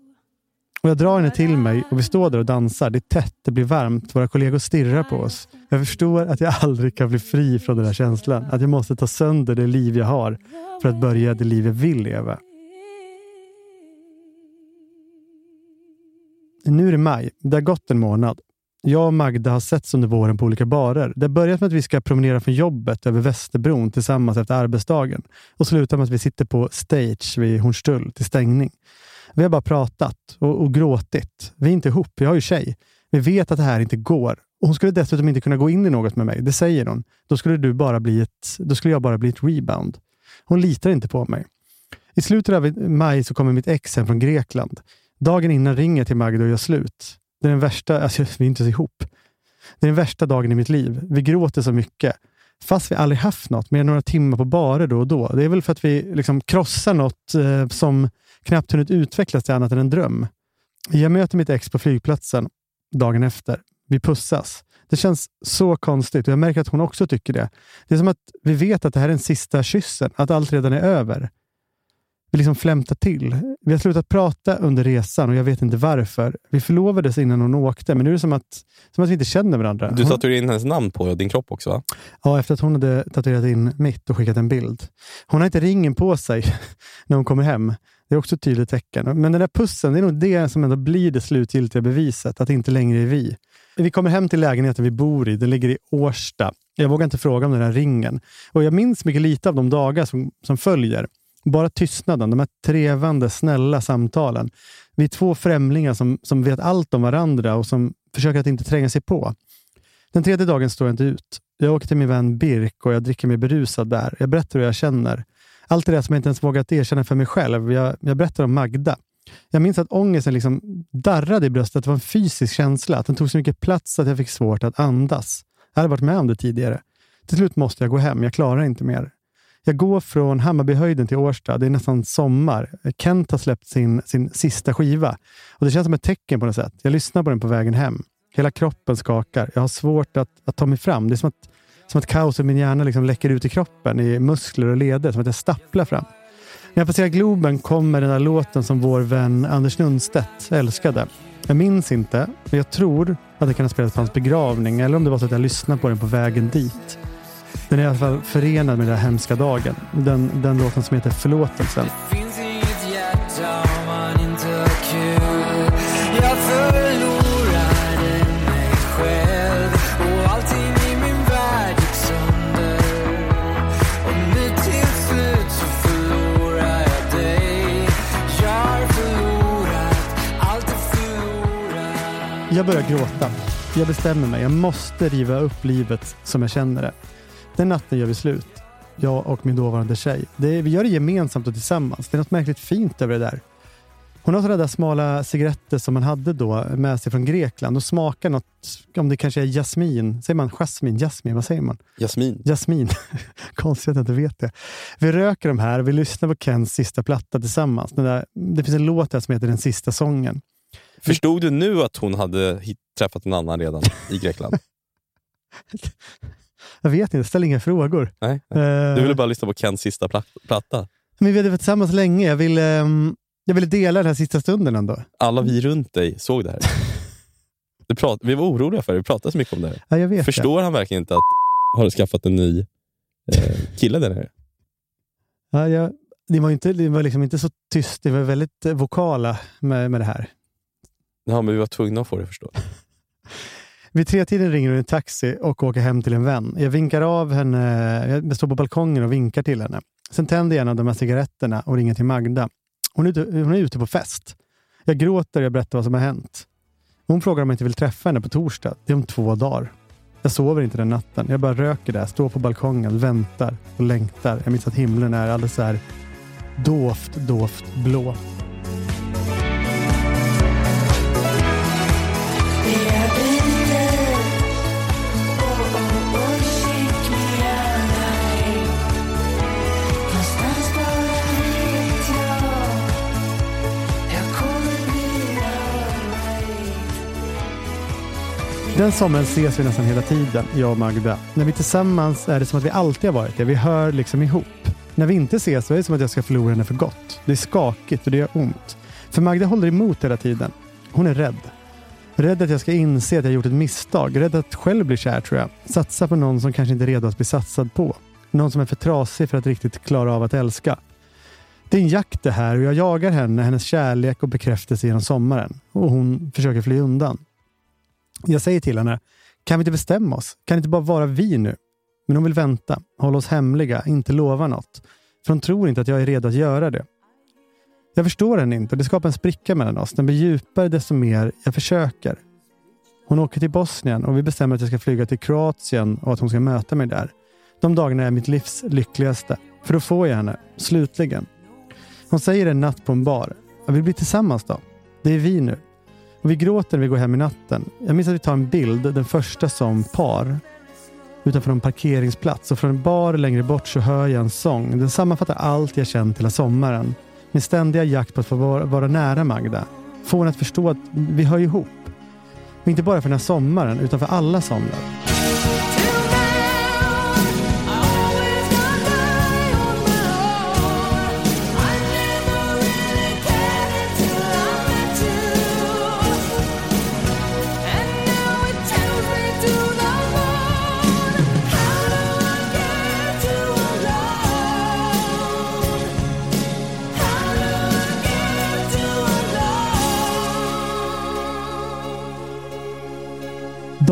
Och jag drar henne till mig och vi står där och dansar. Det är tätt, det blir varmt, våra kollegor stirrar på oss. Jag förstår att jag aldrig kan bli fri från den här känslan. Att jag måste ta sönder det liv jag har för att börja det liv jag vill leva. Nu är det maj. Det har gått en månad. Jag och Magda har setts under våren på olika barer. Det har börjat med att vi ska promenera från jobbet över Västerbron tillsammans efter arbetsdagen och slutar med att vi sitter på stage vid Hornstull till stängning. Vi har bara pratat och, och gråtit. Vi är inte ihop. Jag har ju tjej. Vi vet att det här inte går. Och hon skulle dessutom inte kunna gå in i något med mig. Det säger hon. Då skulle, du bara bli ett, då skulle jag bara bli ett rebound. Hon litar inte på mig. I slutet av maj så kommer mitt ex hem från Grekland. Dagen innan ringer jag till Magda och gör slut. Det är den värsta, alltså vi är inte ihop. Det är den värsta dagen i mitt liv. Vi gråter så mycket. Fast vi aldrig haft något, mer än några timmar på barer då och då. Det är väl för att vi liksom krossar något eh, som knappt hunnit utvecklas till annat än en dröm. Jag möter mitt ex på flygplatsen dagen efter. Vi pussas. Det känns så konstigt och jag märker att hon också tycker det. Det är som att vi vet att det här är den sista kyssen, att allt redan är över. Vi liksom flämtar till. Vi har slutat prata under resan och jag vet inte varför. Vi förlovades innan hon åkte, men nu är det som att, som att vi inte känner varandra. Du tatuerade in hennes namn på din kropp också va? Ja, efter att hon hade tatuerat in mitt och skickat en bild. Hon har inte ringen på sig när hon kommer hem. Det är också ett tydligt tecken. Men den där pussen, det är nog det som ändå blir det slutgiltiga beviset, att det inte längre är vi. Vi kommer hem till lägenheten vi bor i. Den ligger i Årsta. Jag vågar inte fråga om den här ringen. Och Jag minns mycket lite av de dagar som, som följer. Bara tystnaden, de här trevande, snälla samtalen. Vi är två främlingar som, som vet allt om varandra och som försöker att inte tränga sig på. Den tredje dagen står jag inte ut. Jag åker till min vän Birk och jag dricker mig berusad där. Jag berättar hur jag känner. Allt det där som jag inte ens vågat erkänna för mig själv. Jag, jag berättar om Magda. Jag minns att ångesten liksom darrade i bröstet. Det var en fysisk känsla. Att den tog så mycket plats att jag fick svårt att andas. Jag hade varit med om det tidigare. Till slut måste jag gå hem. Jag klarar inte mer. Jag går från Hammarbyhöjden till Årsta. Det är nästan sommar. Kent har släppt sin, sin sista skiva. Och Det känns som ett tecken på något sätt. Jag lyssnar på den på vägen hem. Hela kroppen skakar. Jag har svårt att, att ta mig fram. Det är som att, som att kaos i min hjärna liksom läcker ut i kroppen, i muskler och leder. Som att jag stapplar fram. När jag passerar Globen kommer den där låten som vår vän Anders Nunstedt älskade. Jag minns inte, men jag tror att det kan ha spelats på hans begravning eller om det var så att jag lyssnade på den på vägen dit. Den är i alla fall förenad med den där hemska dagen. Den, den låten som heter Förlåtelsen. Jag börjar gråta. Jag bestämmer mig. Jag måste riva upp livet som jag känner det. Den natten gör vi slut. Jag och min dåvarande tjej. Det vi gör det gemensamt och tillsammans. Det är något märkligt fint över det där. Hon har sådana där smala cigaretter som man hade då med sig från Grekland och smakar något, om det kanske är jasmin. Säger man jasmin? Jasmin? Vad säger man? Jasmin. Jasmin. Konstigt att jag inte vet det. Vi röker de här och vi lyssnar på Kens sista platta tillsammans. Där, det finns en låt där som heter Den sista sången. Förstod du nu att hon hade träffat en annan redan i Grekland? Jag vet inte, ställ inga frågor. Nej. Eh, Du ville bara lyssna på Kens sista pla- platta. Men vi varit tillsammans länge. Jag ville, ehm, jag ville dela den här sista stunden ändå. Alla vi runt dig såg det här. Du prat, vi var oroliga för det, vi pratade så mycket om det här. Ja, jag vet Förstår han verkligen inte att har du skaffat en ny eh, kille där nere? Det. Ja, jag, det var, inte, det var liksom inte så tyst. Det var väldigt eh, vokala med, med det här. Ja, men vi var tvungna att få det förstå. Vid tretiden ringer hon en taxi och åker hem till en vän. Jag vinkar av henne. Jag står på balkongen och vinkar till henne. Sen tänder jag en av de här cigaretterna och ringer till Magda. Hon är, ute, hon är ute på fest. Jag gråter och jag berättar vad som har hänt. Hon frågar om jag inte vill träffa henne på torsdag. Det är om två dagar. Jag sover inte den natten. Jag bara röker där, står på balkongen, väntar och längtar. Jag minns att himlen är alldeles så här dovt, dovt blå. Den sommaren ses vi nästan hela tiden, jag och Magda. När vi är tillsammans är det som att vi alltid har varit det. Vi hör liksom ihop. När vi inte ses så är det som att jag ska förlora henne för gott. Det är skakigt och det gör ont. För Magda håller emot hela tiden. Hon är rädd. Rädd att jag ska inse att jag gjort ett misstag. Rädd att själv bli kär tror jag. Satsa på någon som kanske inte är redo att bli satsad på. Någon som är för trasig för att riktigt klara av att älska. Det är en jakt det här och jag jagar henne, hennes kärlek och bekräftelse genom sommaren. Och hon försöker fly undan. Jag säger till henne, kan vi inte bestämma oss? Kan det inte bara vara vi nu? Men hon vill vänta, hålla oss hemliga, inte lova något. För hon tror inte att jag är redo att göra det. Jag förstår henne inte och det skapar en spricka mellan oss. Den blir djupare desto mer jag försöker. Hon åker till Bosnien och vi bestämmer att jag ska flyga till Kroatien och att hon ska möta mig där. De dagarna är mitt livs lyckligaste. För då får jag henne, slutligen. Hon säger en natt på en bar. Vi blir tillsammans då. Det är vi nu. Och vi gråter när vi går hem i natten. Jag minns att vi tar en bild, den första som par, utanför en parkeringsplats. Och från en bar längre bort så hör jag en sång. Den sammanfattar allt jag känt hela sommaren. Min ständiga jakt på att få vara, vara nära Magda. Få henne att förstå att vi hör ihop. Och inte bara för den här sommaren, utan för alla somrar.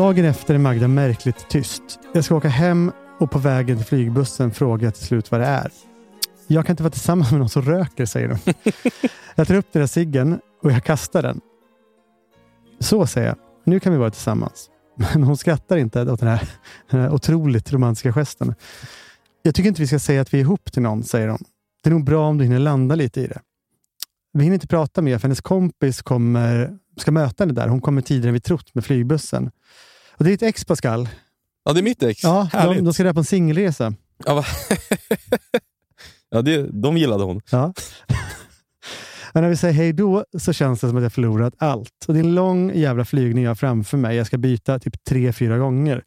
Dagen efter är Magda märkligt tyst. Jag ska åka hem och på vägen till flygbussen frågar jag till slut vad det är. Jag kan inte vara tillsammans med någon som röker, säger hon. jag tar upp den där ciggen och jag kastar den. Så säger jag. Nu kan vi vara tillsammans. Men hon skrattar inte åt den här, den här otroligt romantiska gesten. Jag tycker inte vi ska säga att vi är ihop till någon, säger hon. Det är nog bra om du hinner landa lite i det. Vi hinner inte prata mer för hennes kompis kommer, ska möta henne där. Hon kommer tidigare än vi trott med flygbussen. Och det är ett ex Pascal. Ja, det är mitt ex. Ja, Härligt. de, de ska där på en singelresa. Ja, va? ja det, de gillade hon. Ja. Men när vi säger hej då så känns det som att jag förlorat allt. Och det är en lång jävla flygning jag har framför mig. Jag ska byta typ tre, fyra gånger.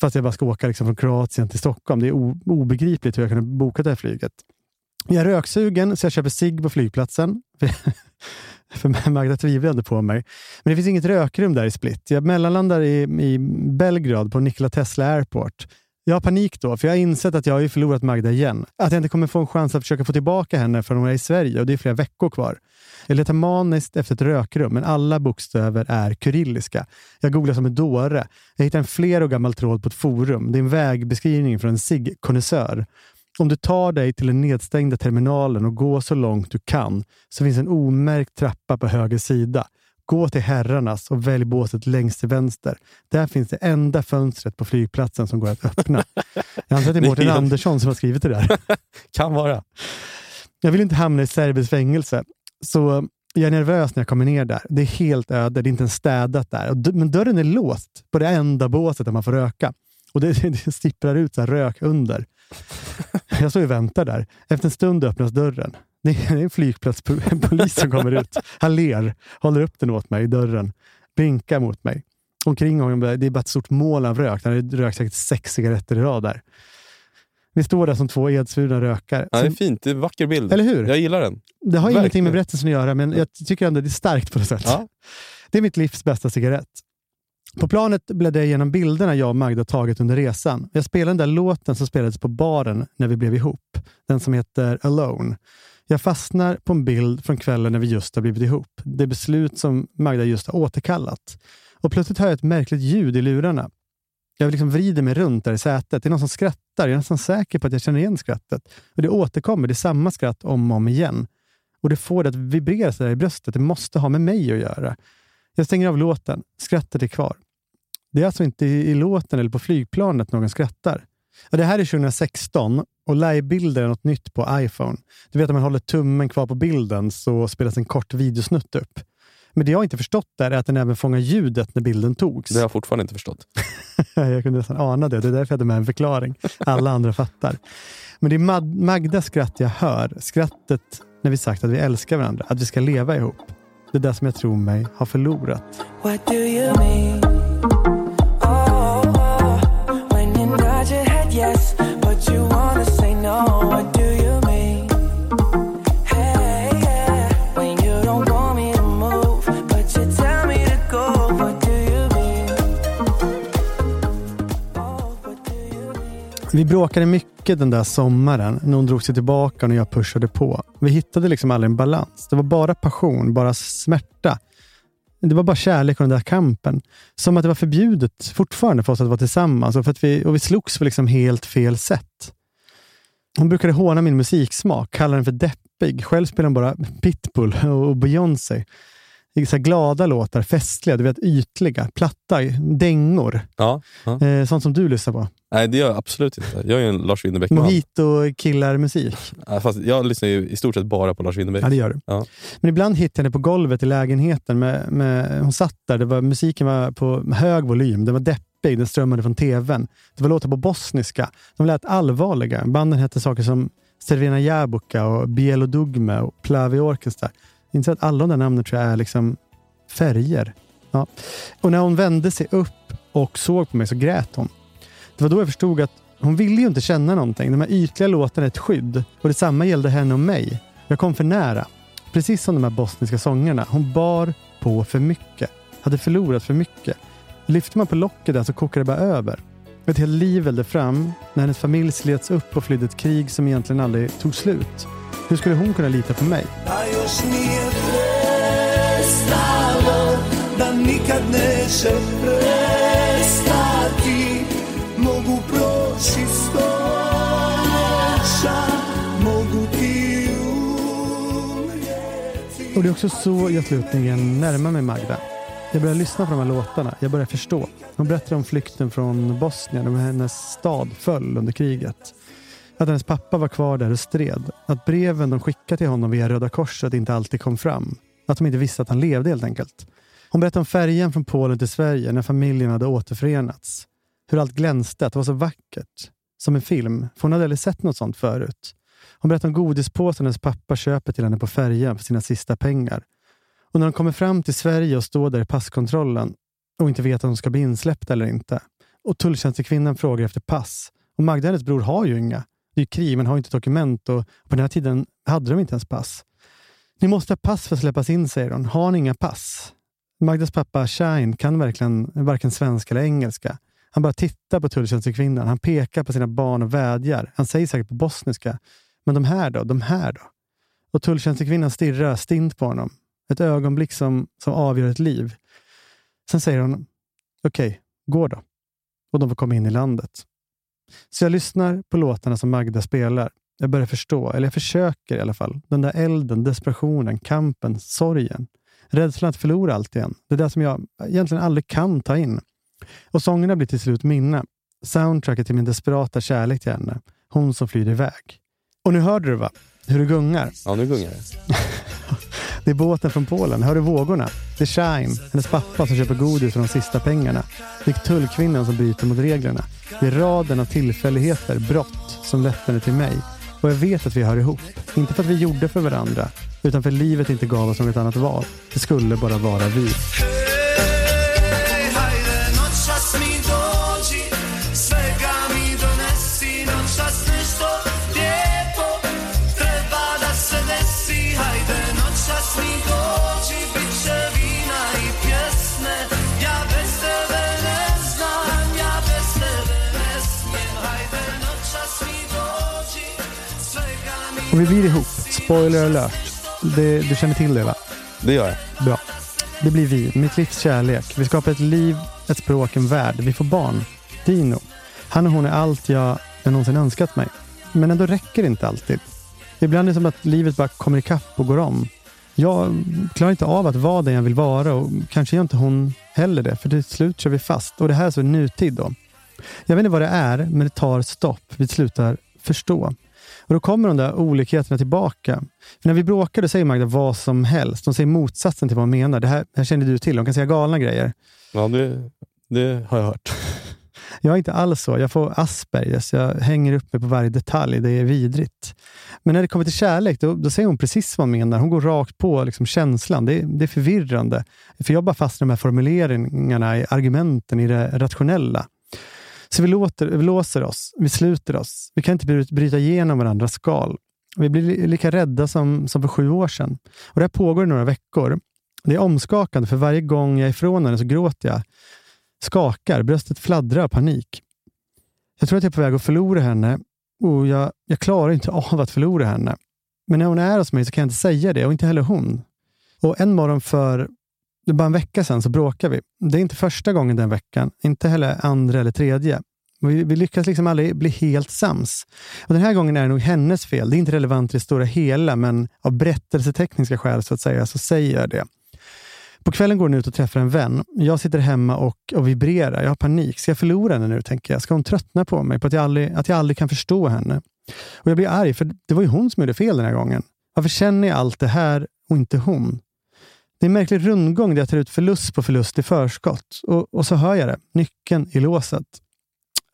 Fast jag bara ska åka liksom från Kroatien till Stockholm. Det är obegripligt hur jag kunde boka det här flyget. Jag är röksugen så jag köper cigg på flygplatsen. För Magda tvivlade på mig. Men det finns inget rökrum där i Split. Jag mellanlandar i, i Belgrad på Nikola Tesla Airport. Jag har panik då, för jag har insett att jag har ju förlorat Magda igen. Att jag inte kommer få en chans att försöka få tillbaka henne förrän hon är i Sverige och det är flera veckor kvar. Jag letar maniskt efter ett rökrum, men alla bokstäver är kyrilliska. Jag googlar som en dåre. Jag hittar en flera år gammal tråd på ett forum. Det är en vägbeskrivning från en SIG-konnässör. Om du tar dig till den nedstängda terminalen och går så långt du kan så finns en omärkt trappa på höger sida. Gå till herrarnas och välj båset längst till vänster. Där finns det enda fönstret på flygplatsen som går att öppna. Jag antar att det är Mårten Andersson som har skrivit det där. Kan vara. Jag vill inte hamna i serbiskt fängelse, så jag är nervös när jag kommer ner där. Det är helt öde, det är inte ens städat där. Men dörren är låst på det enda båset där man får röka. Och det, det sipprar ut så rök under. Jag står och väntar där. Efter en stund öppnas dörren. Det är en flygplatspolis som kommer ut. Han ler, håller upp den åt mig i dörren, blinkar mot mig. Omkring honom, det är bara ett stort moln av rök. Han har rökt säkert sex cigaretter i rad där. Vi står där som två edsvurna rökare. Ja, det är fint. Det är en vacker bild. Eller hur? Jag gillar den. det har ingenting Verkligen. med berättelsen att göra, men jag tycker ändå det är starkt på något sätt. Ja. Det är mitt livs bästa cigarett. På planet bläddrade jag igenom bilderna jag och Magda tagit under resan. Jag spelade den där låten som spelades på baren när vi blev ihop. Den som heter Alone. Jag fastnar på en bild från kvällen när vi just har blivit ihop. Det beslut som Magda just har återkallat. Och plötsligt hör jag ett märkligt ljud i lurarna. Jag liksom vrider mig runt där i sätet. Det är någon som skrattar. Jag är nästan säker på att jag känner igen skrattet. Och Det återkommer. det är samma skratt om och om igen. Och det får det att vibrera så där i bröstet. Det måste ha med mig att göra. Jag stänger av låten. Skrattet är kvar. Det är alltså inte i, låten eller på flygplanet någon skrattar. Ja, det här är 2016 och livebilder är något nytt på iPhone. Du vet om man håller tummen kvar på bilden så spelas en kort videosnutt upp. Men det jag inte förstått där är att den även fångar ljudet när bilden togs. Det har jag fortfarande inte förstått. Jag kunde nästan ana det. Det är därför jag hade med en förklaring. Alla andra fattar. Men det är Magdas skratt jag hör. Skrattet när vi sagt att vi älskar varandra. Att vi ska leva ihop. Det är det som jag tror mig ha förlorat. What do you mean? Vi bråkade mycket den där sommaren när hon drog sig tillbaka och när jag pushade på. Vi hittade liksom aldrig en balans. Det var bara passion, bara smärta. Det var bara kärlek och den där kampen. Som att det var förbjudet fortfarande för oss att vara tillsammans och, för att vi, och vi slogs på liksom helt fel sätt. Hon brukade håna min musiksmak, kalla den för deppig. Själv spelade hon bara Pitbull och Beyoncé. Så glada låtar, festliga, du vet, ytliga, platta, dängor. Ja. ja. Eh, sånt som du lyssnar på. Nej, det gör jag absolut inte. Jag är ju en Lars Winnerbäck-man. Mojito-killar-musik. Fast jag lyssnar ju i stort sett bara på Lars Winnerbäck. Ja, det gör du. Ja. Men ibland hittade jag henne på golvet i lägenheten. Med, med, hon satt där, det var, musiken var på hög volym. Den var deppig, den strömmade från tvn. Det var låtar på bosniska. De lät allvarliga. Banden hette saker som Servina Jabuka och Bielo Dugme och Plavi Orkestra. Inte att alla de där namnen tror jag är liksom färger. Ja. Och när hon vände sig upp och såg på mig så grät hon. Det var då jag förstod att hon ville ju inte känna någonting. De här ytliga låtarna är ett skydd. Och detsamma gällde henne och mig. Jag kom för nära. Precis som de här bosniska sångerna. Hon bar på för mycket. Hade förlorat för mycket. Lyfte man på locket där så kokade det bara över. Ett helt liv vällde fram när hennes familj slets upp och flydde ett krig som egentligen aldrig tog slut. Hur skulle hon kunna lita på mig? Och det är också så jag slutligen närmar mig Magda. Jag börjar lyssna på de här låtarna. Jag börjar förstå. Hon berättar om flykten från Bosnien och hur hennes stad föll under kriget. Att hennes pappa var kvar där och stred. Att breven de skickade till honom via Röda Korset inte alltid kom fram. Att de inte visste att han levde helt enkelt. Hon berättade om färjan från Polen till Sverige när familjen hade återförenats. Hur allt glänste, att det var så vackert. Som en film, för hon hade aldrig sett något sånt förut. Hon berättar om godispåsen hennes pappa köper till henne på färjan för sina sista pengar. Och när de kommer fram till Sverige och står där i passkontrollen och inte vet om de ska bli insläppta eller inte. Och tulltjänstekvinnan frågar efter pass. Och Magda, hennes bror, har ju inga. Det är ju krig, man har inte dokument och på den här tiden hade de inte ens pass. Ni måste ha pass för att släppas in, säger hon. Har ni inga pass? Magdas pappa Shine kan verkligen varken svenska eller engelska. Han bara tittar på tulltjänstekvinnan. Han pekar på sina barn och vädjar. Han säger säkert på bosniska. Men de här då? De här då? Och tulltjänstekvinnan stirrar stint på honom. Ett ögonblick som, som avgör ett liv. Sen säger hon, okej, okay, gå då. Och de får komma in i landet. Så jag lyssnar på låtarna som Magda spelar. Jag börjar förstå, eller jag försöker i alla fall. Den där elden, desperationen, kampen, sorgen. Rädslan att förlora allt igen. Det där som jag egentligen aldrig kan ta in. Och sångerna blir till slut minne. Soundtracket till min desperata kärlek till henne. Hon som flyr iväg. Och nu hörde du va? Hur det gungar. Ja, nu gungar det. Det är båten från Polen. Hör du vågorna? Det är Shine, hennes pappa som köper godis för de sista pengarna. Det är tullkvinnan som bryter mot reglerna. Det är raden av tillfälligheter, brott, som lett henne till mig. Och jag vet att vi hör ihop. Inte för att vi gjorde för varandra, utan för att livet inte gav oss något annat val. Det skulle bara vara vi. Och vi blir ihop. Spoiler alert. Det, du känner till det va? Det gör jag. Bra. Det blir vi, mitt livs kärlek. Vi skapar ett liv, ett språk, en värld. Vi får barn. Dino. Han och hon är allt jag, någonsin önskat mig. Men ändå räcker det inte alltid. Ibland är det som att livet bara kommer ikapp och går om. Jag klarar inte av att vara den jag vill vara och kanske gör inte hon heller det, för till slut kör vi fast. Och det här är så nutid då. Jag vet inte vad det är, men det tar stopp. Vi slutar förstå. Och då kommer de där olikheterna tillbaka. För när vi bråkar, då säger Magda vad som helst. De säger motsatsen till vad hon menar. Det här, det här känner du till. De kan säga galna grejer. Ja, det, det har jag hört. Jag är inte alls så. Jag får Aspergers. Jag hänger upp mig på varje detalj. Det är vidrigt. Men när det kommer till kärlek, då, då säger hon precis vad hon menar. Hon går rakt på liksom känslan. Det, är- det är förvirrande. För jag bara fastnar här formuleringarna, i argumenten, i det rationella. Så vi, låter, vi låser oss. Vi sluter oss. Vi kan inte bryta igenom varandras skal. Vi blir lika rädda som, som för sju år sedan. Och det här pågår i några veckor. Det är omskakande, för varje gång jag är ifrån henne så gråter jag. Skakar, bröstet fladdrar av panik. Jag tror att jag är på väg att förlora henne och jag, jag klarar inte av att förlora henne. Men när hon är hos mig så kan jag inte säga det och inte heller hon. Och en morgon för det är bara en vecka sedan så bråkar vi. Det är inte första gången den veckan, inte heller andra eller tredje. Vi, vi lyckas liksom aldrig bli helt sams. Och den här gången är det nog hennes fel. Det är inte relevant i det stora hela, men av berättelsetekniska skäl så att säga, så säger jag det. På kvällen går hon ut och träffar en vän. Jag sitter hemma och, och vibrerar. Jag har panik. Ska jag förlora henne nu, tänker jag? Ska hon tröttna på mig? På att jag aldrig, att jag aldrig kan förstå henne? Och Jag blir arg, för det var ju hon som gjorde fel den här gången. Varför känner jag allt det här och inte hon? Det är en märklig rundgång där jag tar ut förlust på förlust i förskott. Och, och så hör jag det. Nyckeln i låset.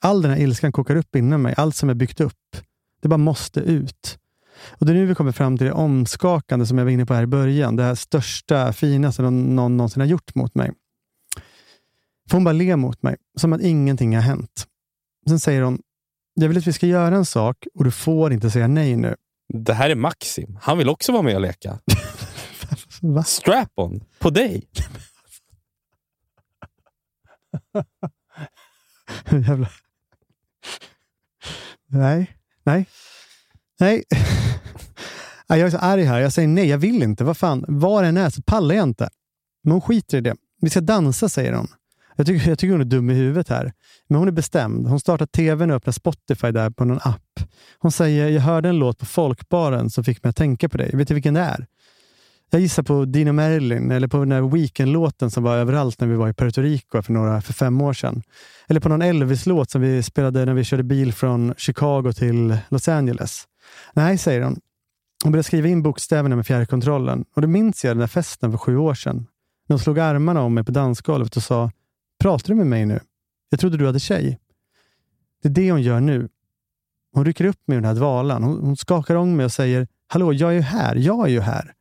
All den här ilskan kokar upp inom mig. Allt som är byggt upp. Det bara måste ut. Och Det är nu vi kommer fram till det omskakande som jag var inne på här i början. Det här största, finaste någon, någon någonsin har gjort mot mig. För hon bara ler mot mig, som att ingenting har hänt. Sen säger hon, jag vill att vi ska göra en sak och du får inte säga nej nu. Det här är Maxim. Han vill också vara med och leka. Va? Strap-on på dig. Jävla... Nej, nej, nej. Jag är så arg här. Jag säger nej, jag vill inte. Vad fan, var den är så pallar jag inte. Men hon skiter i det. Vi ska dansa, säger hon. Jag tycker, jag tycker hon är dum i huvudet här. Men hon är bestämd. Hon startar tvn och öppnar Spotify där på någon app. Hon säger, jag hörde en låt på folkbaren som fick mig att tänka på dig. Vet du vilken det är? Jag gissar på Dino Merlin eller på den där Weekend-låten som var överallt när vi var i Puerto Rico för, några, för fem år sedan. Eller på någon Elvis-låt som vi spelade när vi körde bil från Chicago till Los Angeles. Nej, säger hon. Hon började skriva in bokstäverna med fjärrkontrollen. Och då minns jag den där festen för sju år sedan. När hon slog armarna om mig på dansgolvet och sa Pratar du med mig nu? Jag trodde du hade tjej. Det är det hon gör nu. Hon rycker upp mig ur den här dvalan. Hon, hon skakar om mig och säger Hallå, jag är ju här. Jag är ju här.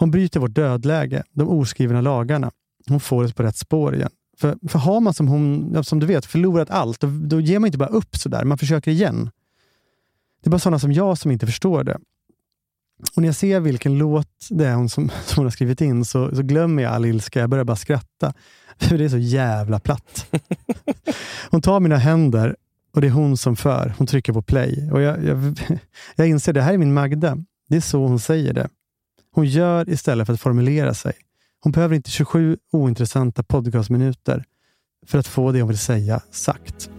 Hon bryter vårt dödläge, de oskrivna lagarna. Hon får oss på rätt spår igen. För, för har man som hon, som du vet, förlorat allt, då, då ger man inte bara upp sådär. Man försöker igen. Det är bara sådana som jag som inte förstår det. Och när jag ser vilken låt det är hon som, som hon har skrivit in så, så glömmer jag all ilska. Jag börjar bara skratta. För det är så jävla platt. Hon tar mina händer och det är hon som för. Hon trycker på play. Och jag, jag, jag inser det här är min Magda. Det är så hon säger det. Hon gör istället för att formulera sig. Hon behöver inte 27 ointressanta podcastminuter för att få det hon vill säga sagt.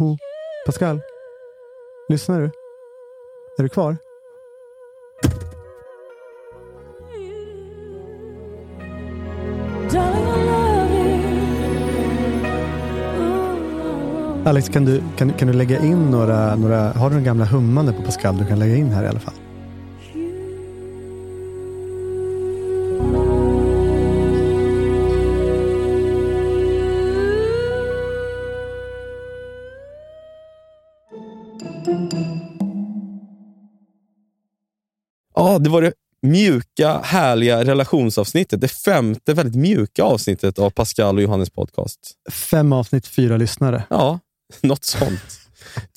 Hoho. Pascal? Lyssnar du? Är du kvar? Alex, kan du, kan, kan du lägga in några, några... Har du några gamla hummande på Pascal du kan lägga in här i alla fall? Det var det mjuka, härliga relationsavsnittet. Det femte väldigt mjuka avsnittet av Pascal och Johannes podcast. Fem avsnitt, fyra lyssnare. Ja, något sånt.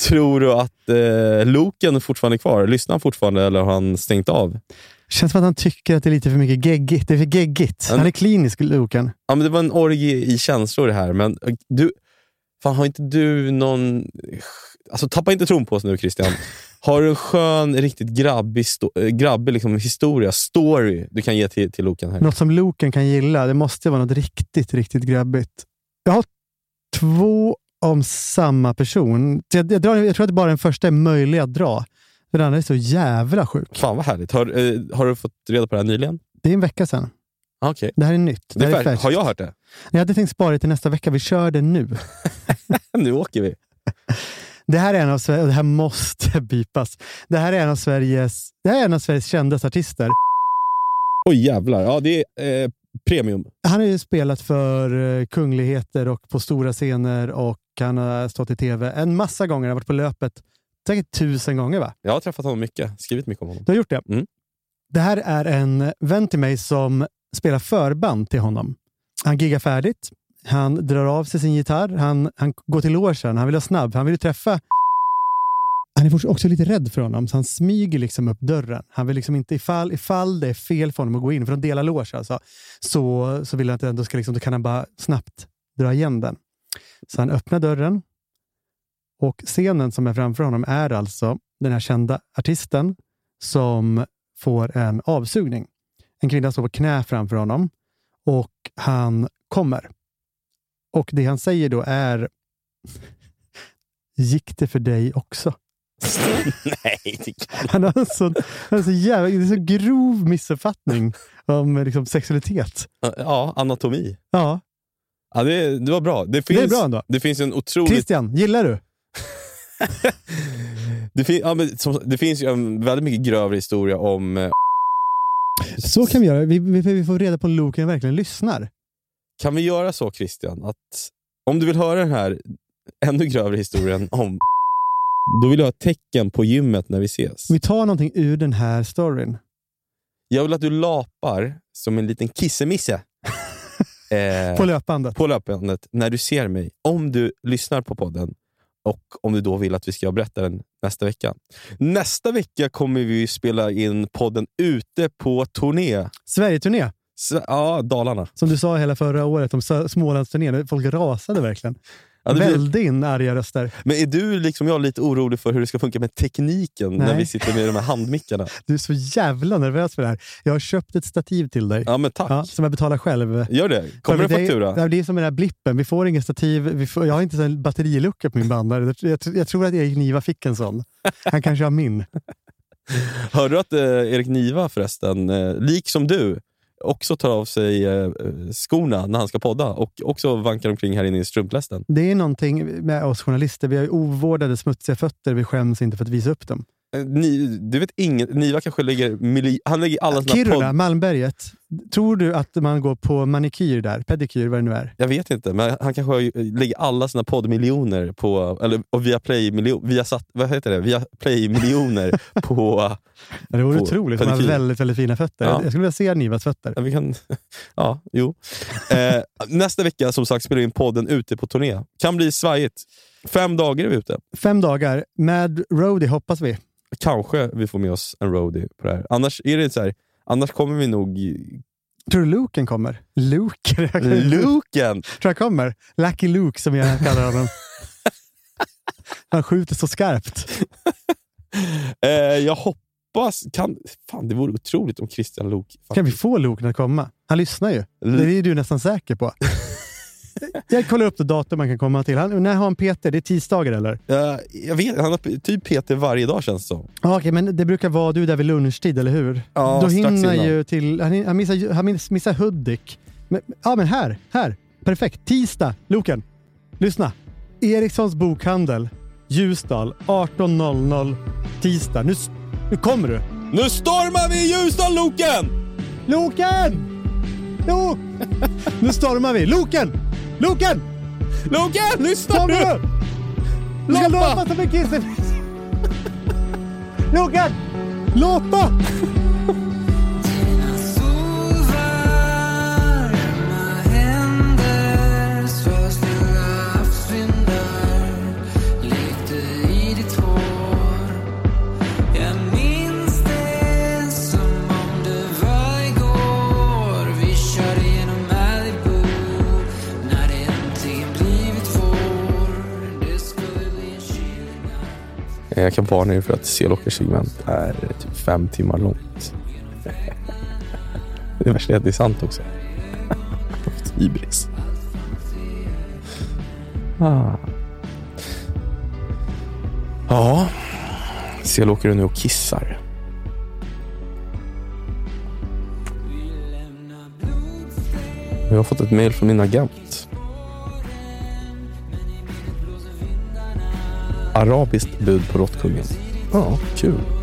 Tror du att eh, Loken är fortfarande kvar? Lyssnar han fortfarande eller har han stängt av? Känns som att han tycker att det är lite för mycket geggigt. Det är för geggigt. Han- Han är klinisk, Loken. Ja, men det var en orgie i känslor det här, men eh, du, fan, har inte du någon... Alltså, tappa inte tron på oss nu Christian. Har du en skön, riktigt grabbig, sto- eh, grabbig liksom, historia, story du kan ge till, till Loken här? Något som Loken kan gilla. Det måste vara något riktigt, riktigt grabbigt. Jag har två om samma person. Jag, jag, drar, jag tror att bara den första är möjlig att dra. Den andra är så jävla sjuk. Fan vad härligt. Har, eh, har du fått reda på det här nyligen? Det är en vecka sedan. Ah, Okej. Det här är nytt. Det, Det är här är fär- färskt. har jag hört det? Jag hade tänkt spara det till nästa vecka. Vi kör det nu. nu åker vi. Det här är en av Sver- det här måste bipas. Det här är en av Sveriges, det här är en av Sveriges kändaste artister. Oj jävlar. Ja, det är eh, premium. Han har ju spelat för eh, kungligheter och på stora scener och han har stått i tv en massa gånger. Han har varit på löpet säkert tusen gånger. va? Jag har träffat honom mycket. Skrivit mycket om honom. Du har gjort det? Mm. Det här är en vän till mig som spelar förband till honom. Han giggar färdigt. Han drar av sig sin gitarr. Han, han går till logen. Han vill ha snabb. Han vill träffa... Han är också lite rädd för honom, så han smyger liksom upp dörren. Han vill liksom inte, ifall, ifall det är fel för honom att gå in, för de delar loge alltså, så, så vill han att det ändå ska liksom, då kan han bara snabbt dra igen den. Så han öppnar dörren och scenen som är framför honom är alltså den här kända artisten som får en avsugning. En kvinna står på knä framför honom och han kommer. Och det han säger då är Gick det för dig också? Nej, det kan Han har en sån, han har så jävla, det är en så grov missuppfattning om liksom, sexualitet. Ja, anatomi. Ja, Ja, det, det var bra. Det finns, det är bra ändå. Det finns en otroligt... Christian, gillar du? Det, fin, ja, men, som, det finns ju en väldigt mycket grövre historia om... eh, Så kan vi göra. Vi, vi, vi får reda på om Loken verkligen lyssnar. Kan vi göra så Christian, att om du vill höra den här ännu grövre historien om Då vill jag ha ett tecken på gymmet när vi ses. Vi tar någonting ur den här storyn. Jag vill att du lapar som en liten kissemisse. eh, På löpbandet. på löpbandet när du ser mig. Om du lyssnar på podden och om du då vill att vi ska berätta den nästa vecka. Nästa vecka kommer vi spela in podden ute på turné. Sverigeturné, ja, Dalarna. som du sa hela förra året om Smålandsturnén. Folk rasade verkligen. Ja, blir- Välde in arga röster. Men är du liksom jag lite orolig för hur det ska funka med tekniken när Nej. vi sitter med de här handmickarna? Du är så jävla nervös för det här. Jag har köpt ett stativ till dig. Ja, men tack. Ja, som jag betalar själv. Gör det. Kommer För det en faktura? Det, det är som den här blippen. Vi får ingen stativ. Får, jag har inte en batterilucka på min bandare. Jag, jag, jag tror att Erik Niva fick en sån. Han kanske har min. Hörde du att eh, Erik Niva förresten, eh, lik som du, också tar av sig eh, skorna när han ska podda och också vankar omkring här inne i strumplästen? Det är någonting med oss journalister. Vi har ovårdade, smutsiga fötter. Vi skäms inte för att visa upp dem. Eh, Ni, du vet ingen, Niva kanske lägger, mili, han lägger alla sina Kiruna, podd... Malmberget. Tror du att man går på manikyr där? Pedikyr, vad det nu är. Jag vet inte, men han kanske har- lägger alla sina poddmiljoner på, eller och via play miljon, via satt, vad heter det? Via play miljoner på... Det vore På otroligt. Han har pedikyr. väldigt, väldigt fina fötter. Ja. Jag skulle vilja se Nivas fötter. Ja, vi kan, ja, jo. Eh, nästa vecka som sagt spelar vi in podden ute på turné. Kan bli svajigt. Fem dagar är vi ute. Fem dagar med roadie hoppas vi. Kanske vi får med oss en roadie på det här. Annars, är det så här, annars kommer vi nog... Tror du Luken kommer? Luke? Luken! tror jag kommer. Lucky Luke som jag kallar honom. Han skjuter så skarpt. Eh, jag hoppas... Kan, fan, det vore otroligt om Christian Lok... Kan vi få Luke att komma? Han lyssnar ju. Det är du nästan säker på. Jag kollar upp det datum man kan komma till. Han, när har han Peter? Det är tisdagar eller? Eh, jag vet, han har typ Peter varje dag känns det som. Ja, Okej, men det brukar vara du där vid lunchtid, eller hur? Ja, Då hinner ju till... Han, han missar, han miss- missar Hudik. Men, ja, men här. Här. Perfekt. Tisdag. Loken. Lyssna. Erikssons bokhandel. Ljusdal. 18.00. Tisdag. Nu, nu kommer du. Nu stormar vi Ljusdal, Loken! Loken! Jo! Nu stormar vi. Loken! Loken! Loken, lyssna nu! Du ska Loppa! låpa som en kisse. Loken! Låpa! Eh, jag kan varna er för att Selåkers segment är eh, typ fem timmar långt. Det värsta är att det är sant också. Hybris. Ah. Ja, Selåker är nu och kissar. Jag har fått ett mail från min agent. Arabiskt bud på Råttkungen. Ja, kul.